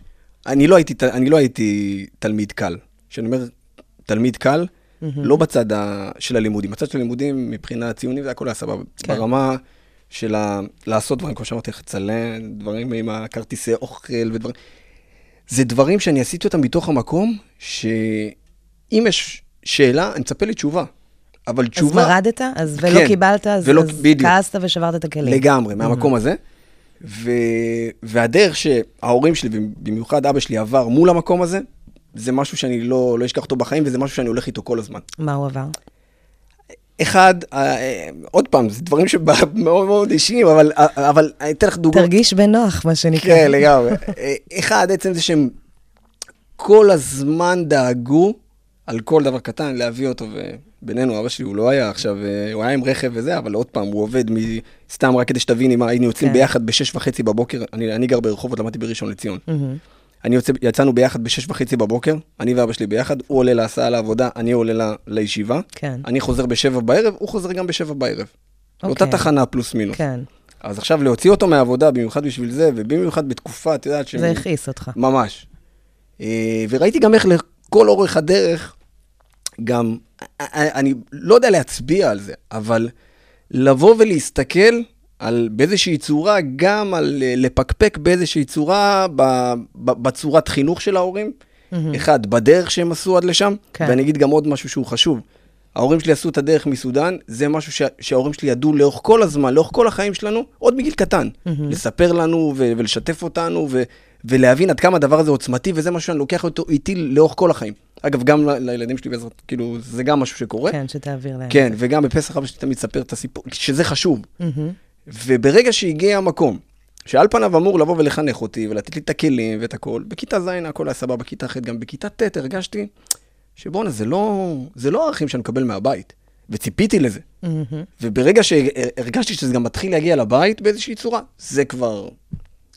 אני לא הייתי, אני לא הייתי תלמיד קל. כשאני אומר תלמיד קל, לא בצד ה- של הלימודים. בצד של הלימודים, מבחינת ציונים, זה הכל היה סבבה. כן. ברמה של ה- לעשות דברים, כמו שאמרתי לך, לצלם, דברים עם הכרטיסי אוכל ודברים. זה דברים שאני עשיתי אותם מתוך המקום, שאם יש שאלה, אני מצפה לתשובה. אבל אז תשובה... מרדת, אז ולא כן, קיבלת, אז ולא- אז בדיוק. כעסת ושברת את הכלים. לגמרי, מהמקום הזה. ו... והדרך שההורים שלי, ובמיוחד אבא שלי, עבר מול המקום הזה, זה משהו שאני לא, לא אשכח אותו בחיים, וזה משהו שאני הולך איתו כל הזמן. מה הוא עבר? אחד, אה, עוד פעם, זה דברים שמאוד מאוד אישיים, אבל, אבל אני אתן לך דוגמא. תרגיש בנוח, מה שנקרא. כן, לגמרי. אה, אחד, עצם זה שהם כל הזמן דאגו על כל דבר קטן להביא אותו, ובינינו, אבא שלי, הוא לא היה עכשיו, אה, הוא היה עם רכב וזה, אבל עוד פעם, הוא עובד. סתם רק כדי שתביני מה, היינו יוצאים כן. ביחד בשש וחצי בבוקר, אני, אני גר ברחובות, למדתי בראשון לציון. מהמם. אני יוצא, יצאנו ביחד בשש וחצי בבוקר, אני ואבא שלי ביחד, הוא עולה להסעה לעבודה, אני עולה ל, לישיבה. כן. אני חוזר בשבע בערב, הוא חוזר גם בשבע בערב. אוקיי. תחנה פלוס מינוס. כן, אז עכשיו להוציא אותו מהעבודה, במיוחד בשביל זה, ובמיוחד בתקופה, את יודעת, זה הכעיס אותך. ממש. אה, וראיתי גם איך לכל אורך הדרך, גם, אה, אני לא יודע להצביע על זה, אבל לבוא ולהסתכל על באיזושהי צורה, גם על אה, לפקפק באיזושהי צורה, ב- ב- בצורת חינוך של ההורים. אחד, בדרך שהם עשו עד לשם, כן. ואני אגיד גם עוד משהו שהוא חשוב. ההורים שלי עשו את הדרך מסודאן, זה משהו שה, שההורים שלי ידעו לאורך כל הזמן, לאורך כל החיים שלנו, עוד מגיל קטן. לספר לנו ו- ולשתף אותנו ו- ולהבין עד כמה הדבר הזה עוצמתי, וזה משהו שאני לוקח אותו איתי לאורך כל החיים. אגב, גם ל- לילדים שלי בעזרת, כאילו, זה גם משהו שקורה. כן, שתעביר להם. כן, וגם בפסח אבא שלי תמיד מספר את הסיפור, שזה חשוב. מהמם. וברגע שהגיע המקום, שעל פניו אמור לבוא ולחנך אותי ולתת לי את הכלים ואת הכל, בכיתה ז' הכל היה סבבה, בכיתה ח', גם בכיתה ט' הרגשתי שבואנה, זה לא, זה לא ערכים שאני מקבל מהבית, וציפיתי לזה. מהמם. וברגע שהרגשתי שזה גם מתחיל להגיע לבית באיזושהי צורה, זה כבר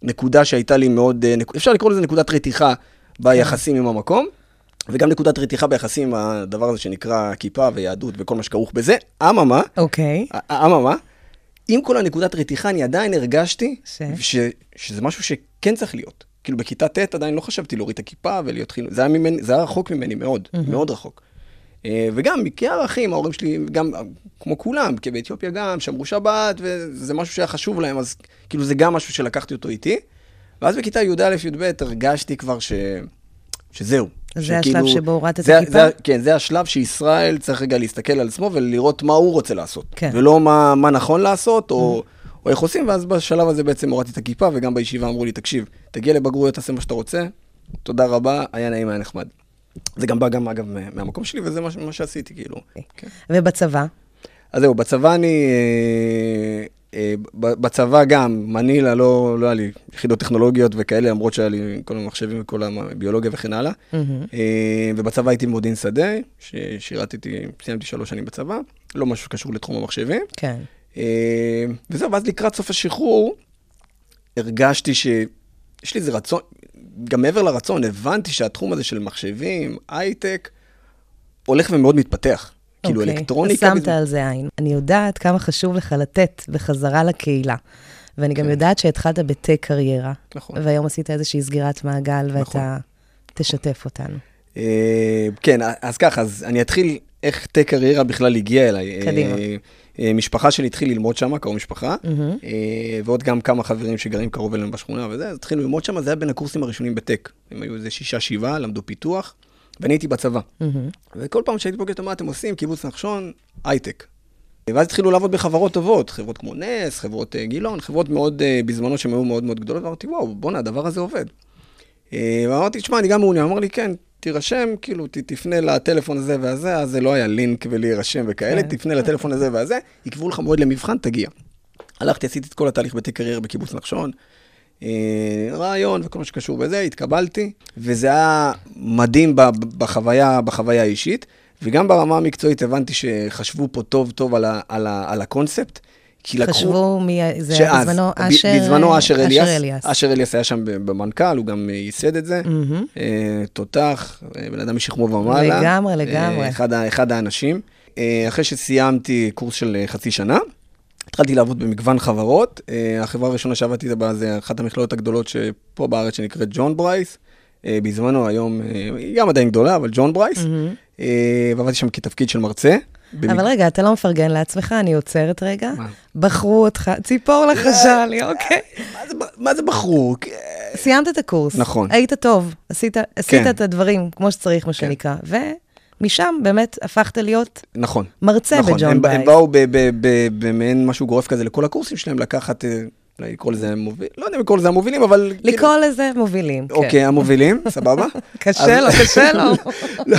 נקודה שהייתה לי מאוד, אה, אפשר לקרוא לזה נקודת רתיחה ביחסים עם המקום, וגם נקודת רתיחה ביחסים עם הדבר הזה שנקרא כיפה ויהדות וכל מה שכרוך בזה. אממה, אוקיי. א- אממה, עם כל הנקודת רתיחה, אני עדיין הרגשתי ש? ש... שזה משהו שכן צריך להיות. כאילו, בכיתה ט' עדיין לא חשבתי להוריד את הכיפה ולהיות חינוך. זה ממני, זה היה רחוק ממני מאוד, מאוד רחוק. אה, וגם, כערכים, ההורים שלי, גם, כמו כולם, כי באתיופיה גם, שמרו שבת, וזה משהו שהיה חשוב להם, אז כאילו, זה גם משהו שלקחתי אותו איתי. ואז בכיתה י"א-י"ב הרגשתי כבר ש... שזהו. זה שכאילו- השלב שבו הורדת את הכיפה? זה- כן, זה השלב שישראל צריך רגע להסתכל על עצמו ולראות מה הוא רוצה לעשות. כן. ולא מה, מה נכון לעשות, או, או איך עושים, ואז בשלב הזה בעצם הורדתי את הכיפה, וגם בישיבה אמרו לי, תקשיב, תגיע לבגרויות, תעשה מה שאתה רוצה, תודה רבה, היה נעים, היה נחמד. זה גם בא גם, אגב, מה- מהמקום שלי, וזה מה, מה שעשיתי, כאילו. כן. ובצבא? אז זהו, בצבא אני... אה, בצבא גם, מנילה, לא, לא היה לי יחידות טכנולוגיות וכאלה, למרות שהיה לי כל המחשבים וכל הביולוגיה וכן הלאה. מהמם. אה, ובצבא הייתי במודיעין שדה, ששירתתי, סיימתי שלוש שנים בצבא, לא משהו שקשור לתחום המחשבים. כן. אה, וזהו, ואז לקראת סוף השחרור, הרגשתי שיש לי איזה רצון, גם מעבר לרצון, הבנתי שהתחום הזה של מחשבים, הייטק, הולך ומאוד מתפתח. כאילו אוקיי. אלקטרוניקה. אז שמת על זה עין. אני יודעת כמה חשוב לך לתת בחזרה לקהילה. ואני גם כן. יודעת שהתחלת בתה קריירה. נכון. והיום עשית איזושהי סגירת מעגל, ואתה תשתף אותנו. אה, כן, אז ככה, אז אני אתחיל איך תה קריירה בכלל הגיע אליי. קדימה. אה, אה, משפחה שלי התחיל ללמוד שם, קרוב משפחה. אה, ועוד גם כמה חברים שגרים קרוב אלינו בשכונה וזה, אז התחילו ללמוד שם, זה היה בין הקורסים הראשונים בטק. הם היו איזה שישה, שבעה, למדו פיתוח, ואני הייתי בצבא. וכל פעם שהייתי פוגש אותו, מה אתם עושים? קיבוץ נחשון, הייטק. ואז התחילו לעבוד בחברות טובות, חברות כמו נס, חברות אה, גילון, חברות מאוד, אה, בזמנו שהן היו מאוד מאוד גדולות, ואמרתי, וואו, בואנה, הדבר הזה עובד. אה, ואמרתי, תשמע, אני גם מעוניין. אמר לי, כן, תירשם, כאילו, ת, תפנה לטלפון הזה והזה, אז זה לא היה לינק ולהירשם וכאלה, כן. תפנה לטלפון הזה והזה, יקבעו לך מועד למבחן, תגיע. הלכתי, עשיתי את כל התהליך בתי קריירה בקיבוץ נחשון, רעיון וכל מה שקשור בזה, התקבלתי, וזה היה מדהים בחוויה, בחוויה האישית, וגם ברמה המקצועית הבנתי שחשבו פה טוב טוב על, ה, על, ה, על הקונספט, כי לקחו... חשבו מי... זה היה בזמנו אשר... בזמנו אשר אליאס, אליאס. אשר אליאס היה שם במנכ"ל, הוא גם אה, ייסד את זה. אה, תותח, אה, בן אדם משכמו ומעלה. לגמרי, אה, לגמרי. אחד, אחד האנשים. אה, אחרי שסיימתי קורס של אה, חצי שנה, התחלתי לעבוד במגוון חברות. אה, החברה הראשונה שעבדתי בה זה אחת המכללות הגדולות שפה בארץ שנקראת ג'ון ברייס. אה, בזמנו, היום, אה, היא גם עדיין גדולה, אבל ג'ון ברייס, אה, ועבדתי שם כתפקיד של מרצה. אבל רגע, אתה לא מפרגן לעצמך, אני עוצרת רגע. מה? בחרו אותך, ציפור לחשה לי, אוקיי. מה זה מה זה בחרו? סיימת את הקורס. נכון. היית טוב, עשית, עשית כן. את הדברים כמו שצריך, מה שנקרא. ומשם באמת הפכת להיות נכון. מרצה נכון, בג'ון הם, בייס. הם באו במעין משהו גורף כזה לכל הקורסים שלהם, לקחת, אה, אולי לקרוא לזה המוביל, לא יודע אם לקרוא לזה המובילים, אבל... כאילו- לקרוא לזה מובילים, כן. אוקיי, המובילים, סבבה? קשה לו, קשה לו. לא,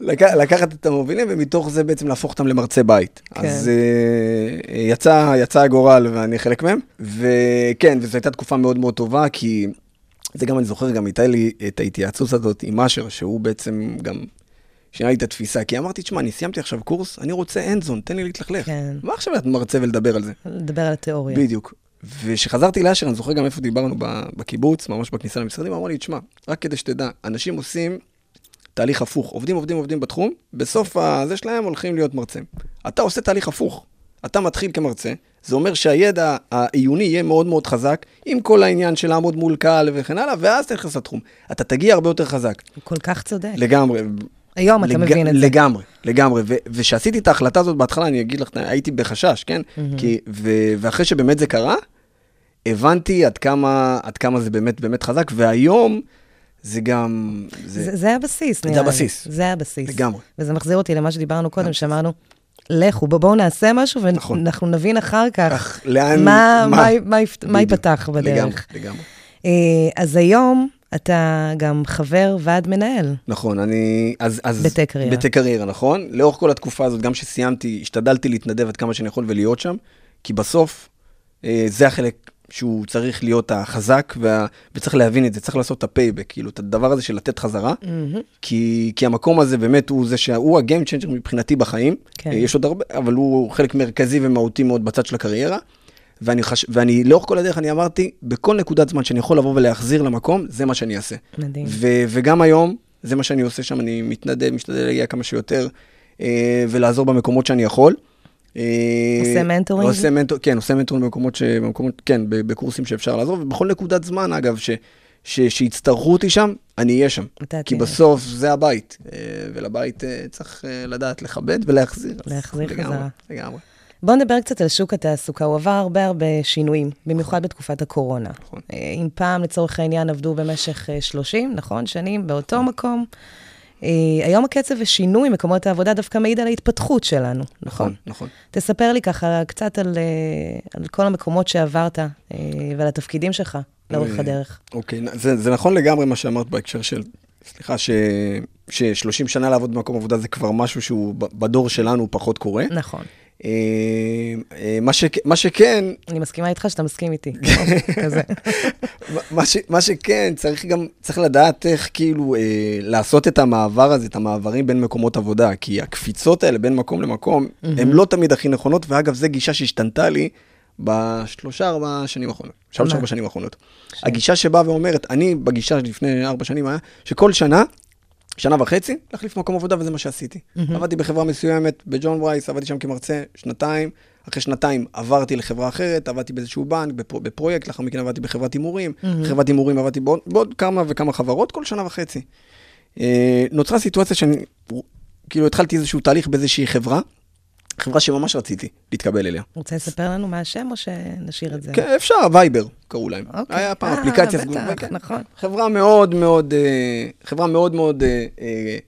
לק- לקחת את המובילים ומתוך זה בעצם להפוך אותם למרצה בית. כן. אז אה, יצא, יצא הגורל ואני חלק מהם. וכן, וזו הייתה תקופה מאוד מאוד טובה, כי זה גם, אני זוכר, גם הייתה לי את ההתייעצות הזאת עם אשר, שהוא בעצם גם שינה לי את התפיסה. כי אמרתי, תשמע, אני סיימתי עכשיו קורס, אני רוצה אנדזון, תן לי להתלכלך. כן. מה עכשיו להיות מרצה ולדבר על זה? לדבר על התיאוריה. בדיוק. וכשחזרתי לאשר, אני זוכר גם איפה דיברנו בקיבוץ, ממש בכניסה למשרדים, אמרו לי, תשמע, רק כדי שתדע, אנשים עושים תהליך הפוך, עובדים, עובדים, עובדים בתחום, בסוף הזה שלהם הולכים להיות מרצה. אתה עושה תהליך הפוך. אתה מתחיל כמרצה, זה אומר שהידע העיוני יהיה מאוד מאוד חזק, עם כל העניין של לעמוד מול קהל וכן הלאה, ואז אתה נכנס לתחום. אתה תגיע הרבה יותר חזק. כל כך צודק. לגמרי. היום אתה לג- מבין את זה. לגמרי, לגמרי. וכשעשיתי את ההחלטה הזאת בהתחלה, אני אגיד לך, הייתי בחשש, כן? כי, ו- ואחרי שבאמת זה קרה, הבנתי עד כמה, עד כמה זה באמת באמת חזק, והיום זה גם... זה, זה, זה הבסיס, נראה לי. הבסיס. זה הבסיס. לגמרי. וזה מחזיר אותי למה שדיברנו קודם, שאמרנו, לכו, בוא- בואו נעשה משהו, נכון. ואנחנו נבין אחר כך כך, לאן... מה, מה? מה, מה, מה. ייפתח בדרך. לגמרי, לגמרי. אה, אז היום אתה גם חבר ועד מנהל. נכון, אני... אז... אז בטק קריירה. בטק קריירה, נכון. לאורך כל התקופה הזאת, גם כשסיימתי, השתדלתי להתנדב עד כמה שאני יכול ולהיות שם, כי בסוף, אה, זה החלק שהוא צריך להיות החזק, וה... וצריך להבין את זה, צריך לעשות את ה payback, כאילו, את הדבר הזה של לתת חזרה, כי, כי המקום הזה באמת הוא זה שהוא ה game changer מבחינתי בחיים. כן. אה, יש עוד הרבה, אבל הוא חלק מרכזי ומהותי מאוד בצד של הקריירה. ואני, חש... ואני לאורך כל הדרך, אני אמרתי, בכל נקודת זמן שאני יכול לבוא ולהחזיר למקום, זה מה שאני אעשה. מדהים. ו- וגם היום, זה מה שאני עושה שם, אני מתנדב, משתדל להגיע כמה שיותר, אה, ולעזור במקומות שאני יכול. אה, עושה mentoring? עושה מנטור, כן, עושה mentoring במקומות, ש, במקומות, כן, בקורסים שאפשר לעזור, ובכל נקודת זמן, אגב, ש, ש, שיצטרכו אותי שם, אני אהיה שם. כי. בסוף זה הבית, אה, ולבית אה, צריך לדעת לכבד ולהחזיר. להחזיר חזרה. לגמרי. בואו נדבר קצת על שוק התעסוקה. הוא עבר הרבה הרבה שינויים, במיוחד בתקופת הקורונה. נכון. אה, אם פעם, לצורך העניין, עבדו במשך אה, 30, נכון? שנים באותו מקום. אה, היום הקצב ושינוי מקומות העבודה דווקא מעיד על ההתפתחות שלנו, נכון? נכון, נכון. תספר לי ככה קצת על, אה, על כל המקומות שעברת אה, ועל התפקידים שלך לאורך אה, הדרך. אוקיי, זה, זה נכון לגמרי מה שאמרת בהקשר של, סליחה, ש, ש-30 שנה לעבוד במקום עבודה זה כבר משהו שהוא בדור שלנו פחות קורה. נכון. אה, מה, ש, מה שכן, אני מסכימה איתך שאתה מסכים איתי. כזה. מה, ש, מה שכן, צריך גם, צריך לדעת איך כאילו אה, לעשות את המעבר הזה, את המעברים בין מקומות עבודה, כי הקפיצות האלה בין מקום למקום, הן לא תמיד הכי נכונות, ואגב, זו גישה שהשתנתה לי בשלושה, ארבע שנים האחרונות. שלוש? ארבע שנים האחרונות. הגישה שבאה ואומרת, אני בגישה לפני ארבע שנים היה, שכל שנה, שנה וחצי, להחליף מקום עבודה, וזה מה שעשיתי. עבדתי בחברה מסוימת, בג'ון ברייס, עבדתי שם כמרצה שנתיים. אחרי שנתיים עברתי לחברה אחרת, עבדתי באיזשהו בנק, בפרו, בפרויקט, לאחר מכן עבדתי בחברת הימורים. חברת הימורים עבדתי בעוד, בעוד כמה וכמה חברות, כל שנה וחצי. אה, נוצרה סיטואציה שאני, כאילו התחלתי איזשהו תהליך באיזושהי חברה, חברה שממש רציתי להתקבל אליה. רוצה לספר לנו מה השם או שנשאיר את זה? כן, אפשר, וייבר קראו להם. אוקיי. היה פעם אה, אפליקציה בטח. כן. נכון. חברה מאוד מאוד, אה, חברה מאוד מאוד אה,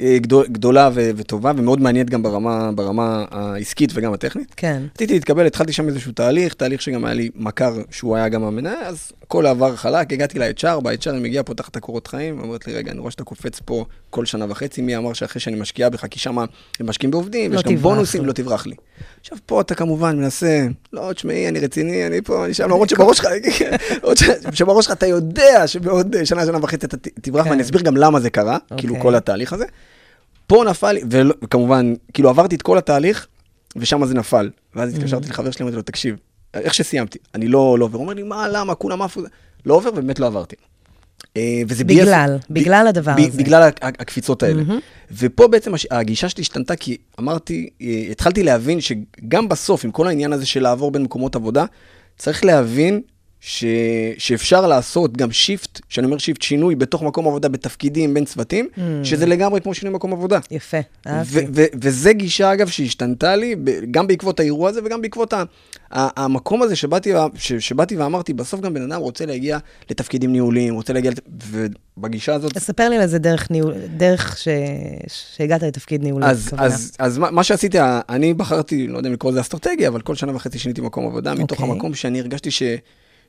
גדול- גדולה ו- וטובה, ומאוד מעניינת גם ברמה, ברמה העסקית וגם הטכנית. כן. רציתי להתקבל, התחלתי שם איזשהו תהליך, תהליך שגם היה לי מכר שהוא היה גם המנהל, אז הכל עבר חלק, הגעתי ל-HR, ב-HR היא מגיעה, פותחת את הקורות חיים, אומרת לי, רגע, אני רואה שאתה קופץ פה כל שנה וחצי, מי אמר שאחרי שאני משקיעה בך, כי שם הם משקיעים בעובדים, לא יש גם בונוסים, לי. לא תברח לי. עכשיו, פה אתה כמובן מנסה, לא, תשמעי, אני רציני, אני פה, אני שם, למרות שבראש שלך, שבראש שלך אתה יודע שבעוד אה, שנה, שנה וחצי אתה תברח, כן. ואני אסביר גם למה זה קרה, כאילו אוקיי. כל התהליך הזה. פה נפל וכמובן, כאילו עברתי את כל התהליך, ושם זה נפל. ואז התקשרתי לחבר שלי, אמרתי לו, תקשיב, איך שסיימתי, אני לא לא עובר. הוא אומר לי, מה, למה, כולם עפו, לא עובר, ובאמת לא עברתי. אה, וזה בגלל, ב- בגלל הדבר הזה. בגלל הקפיצות האלה. ופה בעצם הגישה שלי השתנתה, כי אמרתי, אה, התחלתי להבין שגם בסוף, עם כל העניין הזה של לעבור בין מקומות עבודה, צריך להבין ש... שאפשר לעשות גם shift, כשאני אומר shift, שינוי בתוך מקום עבודה בתפקידים בין צוותים, Mm. שזה לגמרי כמו שינוי מקום עבודה. יפה, ו- אהבתי. ו- וזה גישה, אגב, שהשתנתה לי, גם בעקבות האירוע הזה וגם בעקבות ה- ה- המקום הזה שבאתי, ו- ש- שבאתי ואמרתי, בסוף גם בן אדם רוצה להגיע לתפקידים ניהוליים, רוצה להגיע, לת- ובגישה הזאת, תספר לי על איזה דרך ניהול, דרך ש... שהגעת לתפקיד ניהולי, אז, הכוונה. אז, אז מה, מה שעשיתי, אני בחרתי, לא יודע אם לקרוא לזה אסטרטגיה, אבל כל שנה וחצי שיניתי מקום עבודה, מתוך אוקיי. המקום שאני הרגשתי ש...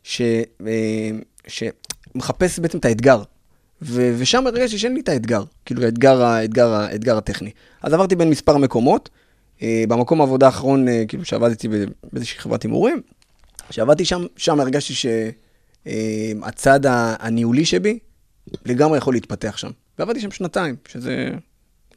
ש... אה, שמחפש בעצם את האתגר. ו- ושם הרגשתי שאין לי את האתגר, כאילו האתגר, האתגר, האתגר הטכני. אז עברתי בין מספר מקומות. אה, במקום העבודה האחרון, אה, כאילו שעבדתי באיזושהי חברת הימורים, שעבדתי שם, שם הרגשתי שהצד הניהולי שבי לגמרי יכול להתפתח שם. ועבדתי שם שנתיים, שזה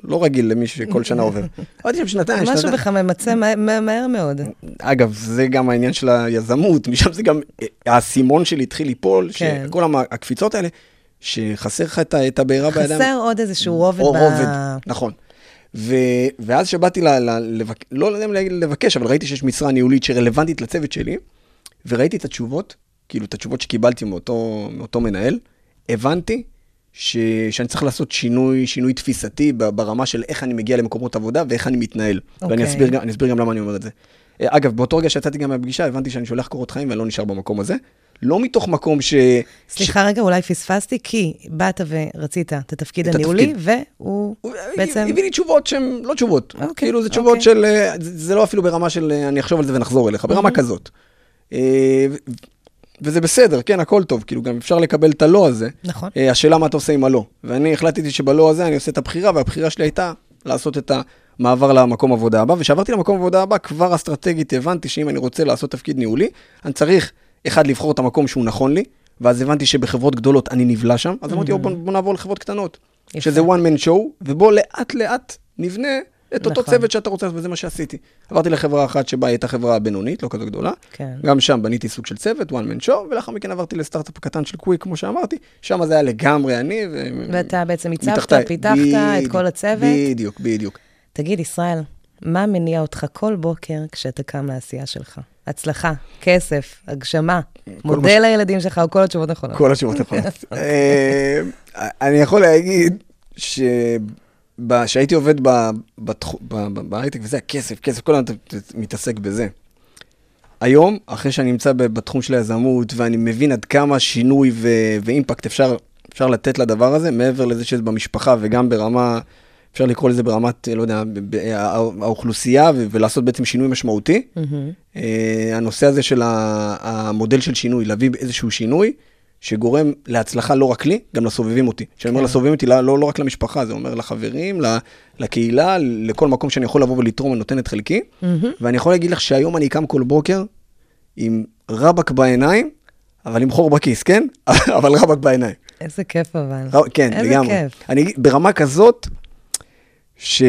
לא רגיל למי שכל שנה עובר. עבדתי שם שנתיים, משהו שנתיים. בך ממצה מה- מה- מהר מאוד. אגב, זה גם העניין של היזמות, משם זה גם, האסימון שלי התחיל ליפול, כן. שכל הקפיצות האלה, שחסר לך את הבעירה בידיים. חסר עוד איזשהו רובד או ב... רובד, נכון. ו, ואז שבאתי, ל, ל, לבק, לא יודע אם לבקש, אבל ראיתי שיש משרה ניהולית שרלוונטית לצוות שלי, וראיתי את התשובות, כאילו את התשובות שקיבלתי מאותו, מאותו מנהל, הבנתי ש, שאני צריך לעשות שינוי, שינוי תפיסתי ברמה של איך אני מגיע למקומות עבודה ואיך אני מתנהל. ואני אוקיי. אסביר, גם- אסביר גם למה אני אומר את זה. אה, אגב, באותו רגע שיצאתי גם מהפגישה, הבנתי שאני שולח קורות חיים ואני לא נשאר במקום הזה. לא מתוך מקום ש... סליחה רגע, אולי פספסתי, כי באת ורצית את התפקיד את הניהולי, התפקיד. והוא הוא בעצם... הביא לי תשובות שהן לא תשובות. אוקיי, כאילו, זה תשובות אוקיי. של... אה, זה לא אפילו ברמה של אה, אני אחשוב על זה ונחזור אליך, ברמה כזאת. וזה בסדר, כן, הכל טוב, כאילו, גם אפשר לקבל את הלא הזה. נכון. אה, השאלה מה אתה עושה עם הלא. ואני החלטתי שבלא הזה אני עושה את הבחירה, והבחירה שלי הייתה לעשות את המעבר למקום עבודה הבא. וכשעברתי למקום עבודה הבא, כבר אסטרטגית הבנתי שאם אני רוצה לעשות תפקיד ניהולי, אני צריך, אחד, לבחור את המקום שהוא נכון לי, ואז הבנתי שבחברות גדולות אני נבלע שם, אז אמרתי, בוא, בוא נעבור לחברות קטנות. שזה one man show, ובוא לאט לאט נבנה את אותו נכון. צוות שאתה רוצה, וזה מה שעשיתי. עברתי לחברה אחת שבה הייתה חברה בינונית, לא כזו גדולה. כן. גם שם בניתי סוג של צוות, one man show, ולאחר מכן עברתי לסטארט-אפ קטן של קוויק, כמו שאמרתי, שם זה היה לגמרי אני. ו... ואתה בעצם הצבת. פיתחת את בדיוק, כל הצוות. בדיוק, בדיוק. תגיד, ישראל, מה מניע אותך כל בוקר כשאתה קם לעשייה שלך? הצלחה, כסף, הגשמה, מה מודל לילדים שלך, או כל התשובות נכונות. כל התשובות נכונות. אה, אני יכול להגיד שהייתי עובד בהייטק וזה, הכסף, כסף, כל הזמן אתה מתעסק בזה. היום, אחרי שאני נמצא בתחום של היזמות, ואני מבין עד כמה שינוי ו- ואימפקט אפשר, אפשר לתת לדבר הזה, מעבר לזה שזה במשפחה וגם ברמה, אפשר לקרוא לזה ברמת, לא יודע, האוכלוסייה, ו- ולעשות בעצם שינוי משמעותי. אה, הנושא הזה של המודל של שינוי, להביא איזשהו שינוי שגורם להצלחה לא רק לי, גם לסובבים אותי. כשאני אומר כן. לסובבים אותי, לא, לא, לא רק למשפחה, זה אומר לחברים, לקהילה, לכל מקום שאני יכול לבוא ולתרום ונותן את חלקי. ואני יכול להגיד לך שהיום אני קם כל בוקר עם רבק בעיניים, אבל עם חור בכיס, כן? אבל רבק בעיניים. איזה כיף אבל. רב- כן, איזה לגמרי. כיף. אני ברמה כזאת, ש...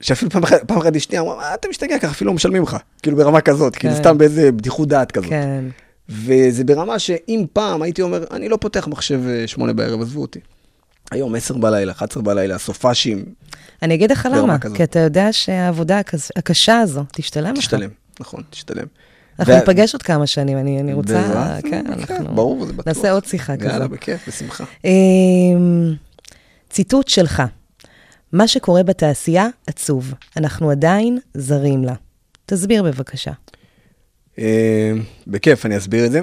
שאפילו פעם אחת, פעם אחת אשתי אמרה, "מה אתה משתגע ככה, אפילו לא משלמים לך. כאילו ברמה כזאת, כאילו כן. סתם באיזה בדיחות דעת כזאת. כן. וזה ברמה שאם פעם הייתי אומר, אני לא פותח מחשב אה, שמונה בערב, עזבו אותי. היום עשר בלילה, 11 בלילה, סופאשים, אני אגיד לך למה, כזאת. כי אתה יודע שהעבודה הקש- הקשה הזו תשתלם לך. תשתלם, נכון, תשתלם. אנחנו ניפגש עוד כמה שנים, אני אני רוצה, בעזרת- כן, אנחנו ברור, זה בטוח. נעשה עוד שיחה יאללה, כזאת. בכיף, בשמחה. אמ, ציטוט שלך, מה שקורה בתעשייה עצוב, אנחנו עדיין זרים לה. תסביר בבקשה. אה, בכיף, אני אסביר את זה.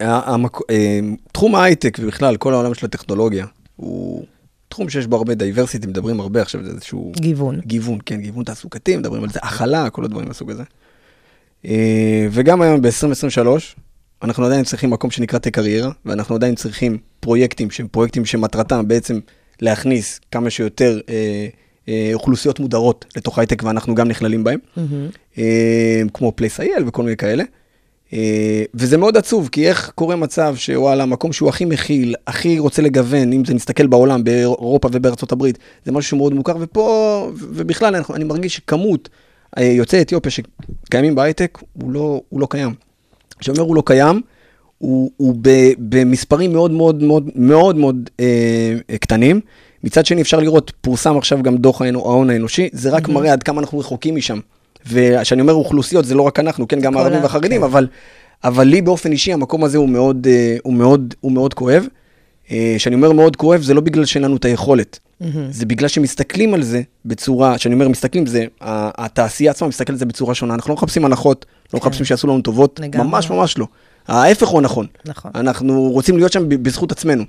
המק- אה, תחום ההייטק ובכלל, כל העולם של הטכנולוגיה, הוא תחום שיש בו הרבה diversity, מדברים הרבה עכשיו, זה איזשהו גיוון. גיוון, כן, גיוון תעסוקתי, מדברים על זה, הכלה, כל הדברים מהסוג הזה. אה, וגם היום ב-2023, אנחנו עדיין צריכים מקום שנקרא טק קריירה, ואנחנו עדיין צריכים פרויקטים שהם פרויקטים שמטרתם בעצם להכניס כמה שיותר אה, אה, אוכלוסיות מודרות לתוך הייטק, ואנחנו גם נכללים בהם, מהמם. אה, כמו place.il וכל מיני כאלה. אה, וזה מאוד עצוב, כי איך קורה מצב שוואלה, המקום שהוא הכי מכיל, הכי רוצה לגוון, אם זה נסתכל בעולם, באירופה ובארצות הברית, זה משהו שהוא מאוד מוכר, ופה, ובכלל, אני, אני מרגיש שכמות אה, יוצאי אתיופיה שקיימים בהייטק, הוא לא, הוא לא קיים. כשאומר הוא לא קיים, הוא, הוא ב, במספרים מאוד מאוד מאוד מאוד מאוד אה, קטנים. מצד שני, אפשר לראות, פורסם עכשיו גם דוח ההון- האנושי, זה רק מראה עד כמה אנחנו רחוקים משם. וכשאני אומר אוכלוסיות, זה לא רק אנחנו, כן, גם הערבים והחרדים, כן. אבל אבל לי באופן אישי המקום הזה הוא מאוד, אה, הוא מאוד, הוא מאוד כואב. אה, כשאני אומר מאוד כואב, זה לא בגלל שאין לנו את היכולת. זה בגלל שמסתכלים על זה בצורה, כשאני אומר מסתכלים, זה, התעשייה עצמה מסתכלת על זה בצורה שונה. אנחנו לא מחפשים הנחות, לא מחפשים שיעשו לנו טובות, כן. לגמרי. ממש ממש לא. ההפך הוא הנכון. נכון. אנחנו רוצים להיות שם בזכות עצמנו.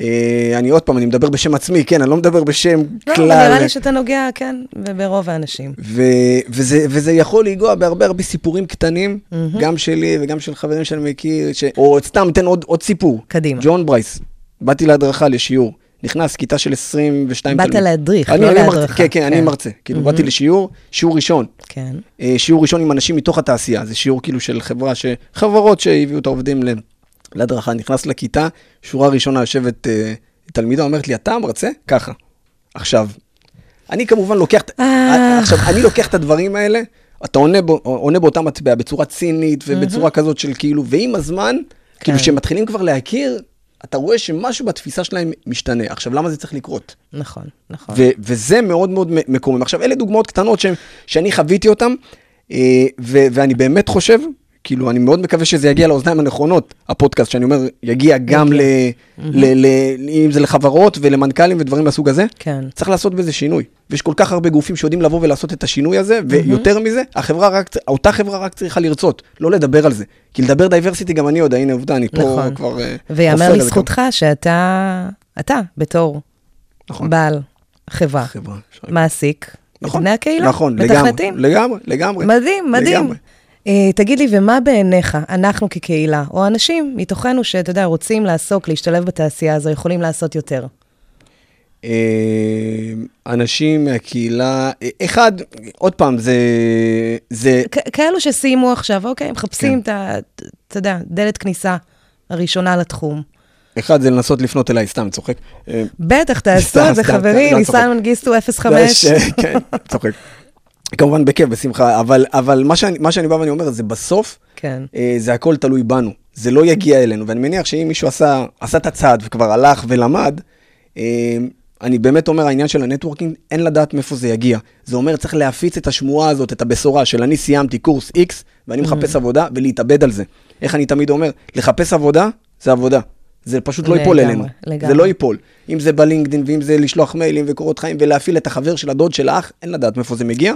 אה, אני עוד פעם, אני מדבר בשם עצמי, כן, אני לא מדבר בשם לא, כלל. אבל נראה לי שאתה נוגע, כן, וברוב האנשים. ו- וזה, וזה יכול לנגוע בהרבה הרבה סיפורים קטנים, גם שלי וגם של חברים שאני מכיר, ש... או סתם, תן עוד, עוד סיפור. קדימה. ג'ון ברייס, באתי להדרכה, לשיעור, נכנס, כיתה של 22 באת תלמידים. להדריך, אני, לא להדרכה. מרצה, כן, כן, אני כן. מרצה. כאילו, באתי לשיעור, שיעור ראשון. כן. אה, שיעור ראשון עם אנשים מתוך התעשייה, זה שיעור כאילו של חברה, ש... חברות שהביאו את העובדים. להדרכה, נכנס לכיתה, שורה ראשונה יושבת אה, תלמידה, אומרת לי, אתה מרצה? ככה. עכשיו, אני כמובן לוקח, אה. עכשיו, אני לוקח את הדברים האלה, אתה עונה, בו, עונה באותה מטבע בצורה צינית ובצורה כזאת של כאילו, ועם הזמן, כאילו, כן. כשמתחילים כבר להכיר, אתה רואה שמשהו בתפיסה שלהם משתנה. עכשיו, למה זה צריך לקרות? נכון, נכון. ו- וזה מאוד מאוד מקומם. עכשיו, אלה דוגמאות קטנות ש- שאני חוויתי אותן, אה, ו- ואני באמת חושב, כאילו, אני מאוד מקווה שזה יגיע לאוזניים הנכונות, הפודקאסט, שאני אומר, יגיע גם ל... ל- ל- אם זה לחברות ולמנכ"לים ודברים מהסוג הזה. כן. צריך לעשות בזה שינוי. ויש כל כך הרבה גופים שיודעים לבוא ולעשות את השינוי הזה, ויותר מזה, החברה רק, אותה חברה רק צריכה לרצות, לא לדבר על זה. כי לדבר דייברסיטי גם אני יודע, הנה עובדה, אני פה נכון. כבר... אה, ויאמר לזכותך שאתה, אתה, בתור נכון. בעל חברה, חברה. מעסיק, נכון, בני הקהילה, נכון, לגמרי, מתכנתים. לגמרי, לגמרי. מדהים, מדהים. לגמרי. אה, תגיד לי, ומה בעיניך, אנחנו כקהילה, או אנשים מתוכנו שאתה יודע, רוצים לעסוק, להשתלב בתעשייה הזו, יכולים לעשות יותר? אה, אנשים מהקהילה, אה, אחד, עוד פעם, זה, זה, כאלו שסיימו עכשיו, אוקיי, כן. מחפשים את ה... אתה יודע, דלת כניסה הראשונה לתחום. אחד זה לנסות לפנות אליי, סתם, צוחק. בטח, תעשו את זה, חברים, לא, ניסן. מנגיסטו 05. זה ש- כן, צוחק. כמובן בכיף, בשמחה, אבל, אבל מה, שאני, מה שאני בא ואני אומר, זה בסוף, כן. אה, זה הכל תלוי בנו. זה לא יגיע אלינו, ואני מניח שאם מישהו עשה, עשה את הצעד וכבר הלך ולמד, אה, אני באמת אומר, העניין של ה networking, אין לדעת מאיפה זה יגיע. זה אומר, צריך להפיץ את השמועה הזאת, את הבשורה של אני סיימתי קורס X, ואני מחפש עבודה, ולהתאבד על זה. איך אני תמיד אומר, לחפש עבודה, זה עבודה. זה פשוט לא ייפול אלינו. לגמרי. זה לא ייפול. אם זה בלינקדאין, ואם זה לשלוח מיילים וקורות חיים, ולהפעיל את החבר של הדוד של האח, אין לדעת מאיפה זה מגיע.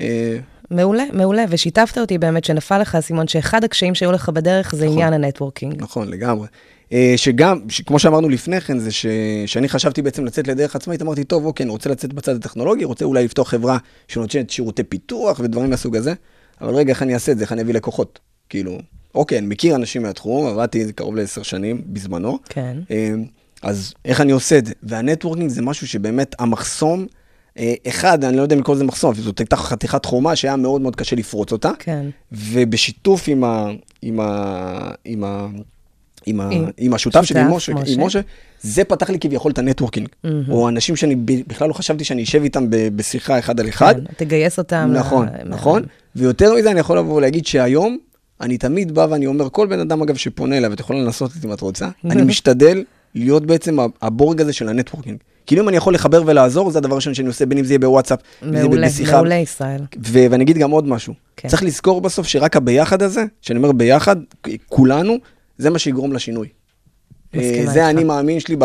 אה, מעולה, מעולה, ושיתפת אותי באמת שנפל לך האסימון שאחד הקשיים שהיו לך בדרך זה עניין ה networking. נכון, לגמרי. אה, שגם, כמו שאמרנו לפני כן, זה ש... שאני חשבתי בעצם לצאת לדרך עצמאית, אמרתי, טוב, אוקיי, אני רוצה לצאת בצד הטכנולוגי, רוצה אולי לפתוח חברה שנותנת שירותי פיתוח ודברים מהסוג הזה, אבל רגע, איך אני אעשה את זה? איך אני אביא לקוחות? כאילו, אוקיי, אני מכיר אנשים מהתחום, עבדתי קרוב לעשר שנים בזמנו, כן. אה, אז איך אני עושה את זה? והנטוורקינג זה משהו שבאמת המחסום, אחד, אני לא יודע אם לקרוא לזה מחסום, זאת הייתה חתיכת חומה שהיה מאוד מאוד קשה לפרוץ אותה. כן. ובשיתוף עם, ה, עם, ה, עם, ה, עם, ה, עם- עם השותף שלי, עם משה, משה. עם משה, זה פתח לי כביכול את ה networking. או אנשים שאני בכלל לא חשבתי שאני אשב איתם בשיחה אחד על אחד. כן, תגייס אותם. נכון, ל- נכון. ויותר מזה, אני יכול לבוא ולהגיד שהיום, אני תמיד בא ואני אומר, כל בן אדם, אגב, שפונה אליי, ואת יכולה לנסות את זה אם את רוצה, אני משתדל להיות בעצם הבורג הזה של ה networking. כאילו אם אני יכול לחבר ולעזור, זה הדבר הראשון שאני עושה, בין אם זה יהיה בוואטסאפ, אם זה יהיה מעולה, בשיחה. מעולה ישראל. ו- ואני אגיד גם עוד משהו. כן. צריך לזכור בסוף שרק הביחד הזה, שאני אומר ביחד, כולנו, זה מה שיגרום לשינוי. אה. זה האני מאמין שלי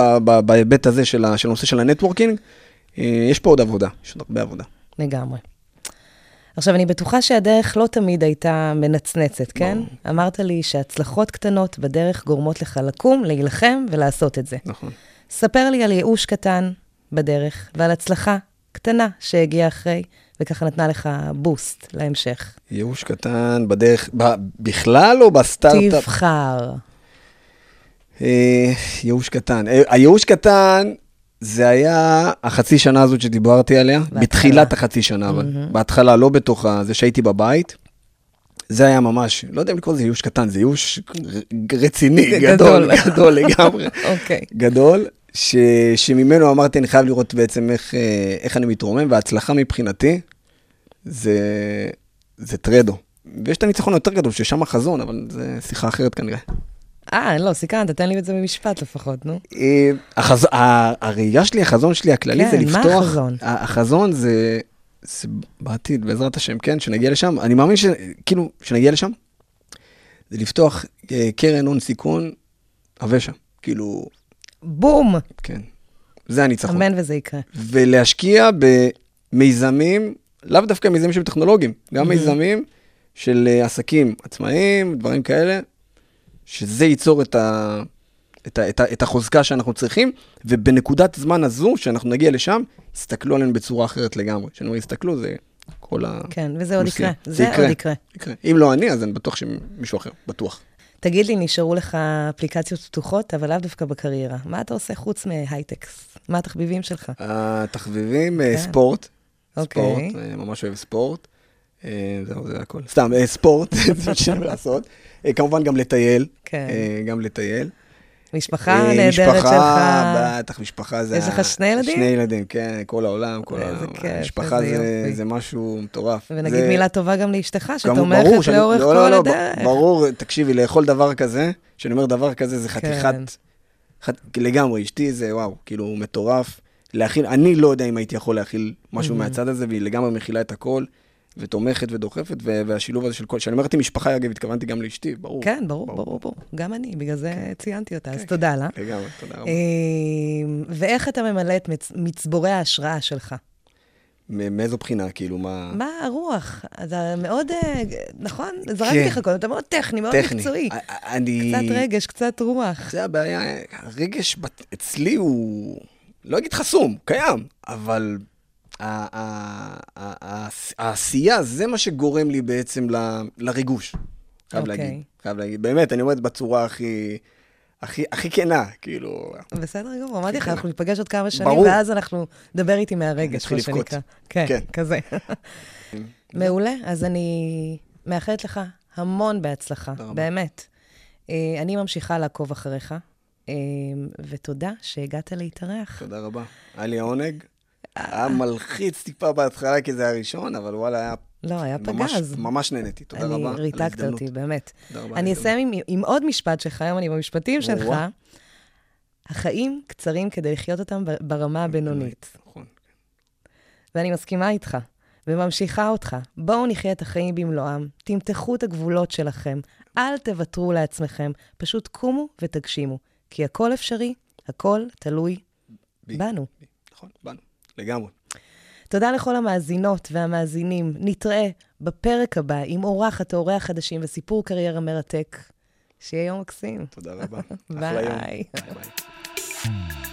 בהיבט הזה של הנושא של ה networking. אה, יש פה עוד עבודה, יש עוד הרבה עבודה. לגמרי. עכשיו, אני בטוחה שהדרך לא תמיד הייתה מנצנצת, כן? אמרת לי שהצלחות קטנות בדרך גורמות לך לקום, להילחם ולעשות את זה. נכון. ספר לי על ייאוש קטן בדרך ועל הצלחה קטנה שהגיעה אחרי, וככה נתנה לך בוסט להמשך. ייאוש קטן בדרך, ב- בכלל או בסטארט-אפ? תבחר. אה, ייאוש קטן. אה, הייאוש קטן, זה היה החצי שנה הזאת שדיברתי עליה, בהתחלה. בתחילת החצי שנה, אבל בהתחלה, לא בתוך זה שהייתי בבית. זה היה ממש, לא יודע אם לקרוא לזה ייאוש קטן, זה ייאוש רציני, גדול. גדול, לגמרי. אוקיי. גדול, ש, שממנו אמרתי, אני חייב לראות בעצם איך, אה, איך אני מתרומם, וההצלחה מבחינתי זה, זה טרדו. ויש את הניצחון היותר גדול, ששם החזון, אבל זה שיחה אחרת כנראה. אה, לא, סיכנת, תן לי את זה במשפט לפחות, נו. אה, החז... הראייה שלי, החזון שלי הכללי כן, זה מה לפתוח... החזון? ה- החזון זה, זה בעתיד, בעזרת השם, כן, שנגיע לשם. אני מאמין שכאילו, שנגיע לשם, זה לפתוח אה, קרן הון סיכון, הוושע. כאילו, בום! כן. זה הניצחון. אמן וזה יקרה. ולהשקיע במיזמים, לאו דווקא מיזמים שהם טכנולוגיים, גם מיזמים של אה, עסקים עצמאיים, דברים כאלה, שזה ייצור את, ה, את, ה, את, ה, את החוזקה שאנחנו צריכים, ובנקודת זמן הזו, שאנחנו נגיע לשם, יסתכלו עלינו בצורה אחרת לגמרי. כשאני אומר יסתכלו, זה כל ה... כן, וזה עוד. יקרה. זה עוד יקרה. יקרה. אם לא אני, אז אני בטוח שמישהו אחר, בטוח. תגיד לי, נשארו לך אפליקציות פתוחות, אבל לאו דווקא בקריירה. מה אתה עושה חוץ מהייטקס? מה התחביבים שלך? התחביבים, כן. אה, ספורט. אוקיי. ספורט, אה, ממש אוהב ספורט. אה, זהו, זה הכל. סתם, ספורט, זה מה שאני לעשות. כמובן גם לטייל. כן. גם לטייל. משפחה אה, נהדרת שלך. משפחה, בטח, משפחה זה... יש לך שני ילדים? שני ילדים, כן, כל העולם, כל איזה העולם. כיף, משפחה איזה זה-. זה משהו מטורף. ונגיד זה- מילה טובה גם לאשתך, שתומכת שאני- לאורך לא, לא, כל לא, ב- הדרך. ברור, תקשיבי, לאכול דבר כזה, כשאני אומר דבר כזה, זה כן. חתיכת... חת- לגמרי, אשתי זה וואו, כאילו מטורף. להכיל, אני לא יודע אם הייתי יכול להכיל משהו Mhm. מהצד הזה, והיא לגמרי מכילה את הכל, ותומכת ודוחפת, והשילוב הזה של כל... כשאני אמרתי משפחה, אגב, התכוונתי גם לאשתי, ברור. כן, ברור, ברור. ברור, ברור. גם אני, בגלל זה ציינתי אותה, אז כן, תודה לה. לגמרי, תודה רבה. אה, ואיך אתה ממלא את מצ- מצבורי ההשראה שלך? מאיזו בחינה, כאילו, מה... מה הרוח? אתה מאוד, אה, נכון? כן. זרקתי לך קודם, אתה מאוד טכני, מאוד. מקצועי. אני... קצת רגש, קצת רוח. זה הבעיה, הרגש אצלי הוא, לא אגיד חסום, קיים, אבל העשייה, זה מה שגורם לי בעצם לריגוש. חייב אוקיי. להגיד, חייב להגיד. באמת, אני אומר את בצורה הכי, הכי, הכי כנה, כאילו, בסדר גמור, אמרתי לך, אנחנו ניפגש עוד כמה שנים, ברור. ואז אנחנו נדבר איתי מהרגש, מה לבכות. שנקרא. כן, כן. כזה. מעולה, אז אני מאחלת לך המון בהצלחה. באמת. אה, אני ממשיכה לעקוב אחריך, אה, ותודה שהגעת להתארח. תודה רבה. היה לי העונג. היה מלחיץ טיפה בהתחלה, כי זה הראשון, אבל וואלה, היה לא, היה ממש, פגז. ממש נהניתי. תודה אני רבה על ריתקת. אותי, באמת. אני. אסיים עם, עם עוד משפט שלך, היום אני במשפטים שלך. החיים קצרים כדי לחיות אותם ברמה הבינונית. נכון. ואני מסכימה איתך, וממשיכה אותך. בואו נחיה את החיים במלואם, תמתחו את הגבולות שלכם, אל תוותרו לעצמכם, פשוט קומו ותגשימו. כי הכל אפשרי, הכל תלוי בי. בנו. נכון, באנו. לגמרי. תודה לכל המאזינות והמאזינים. נתראה בפרק הבא עם אורחת או אורח חדשים וסיפור קריירה מרתק. שיהיה יום מקסים. תודה רבה. ביי. ביי.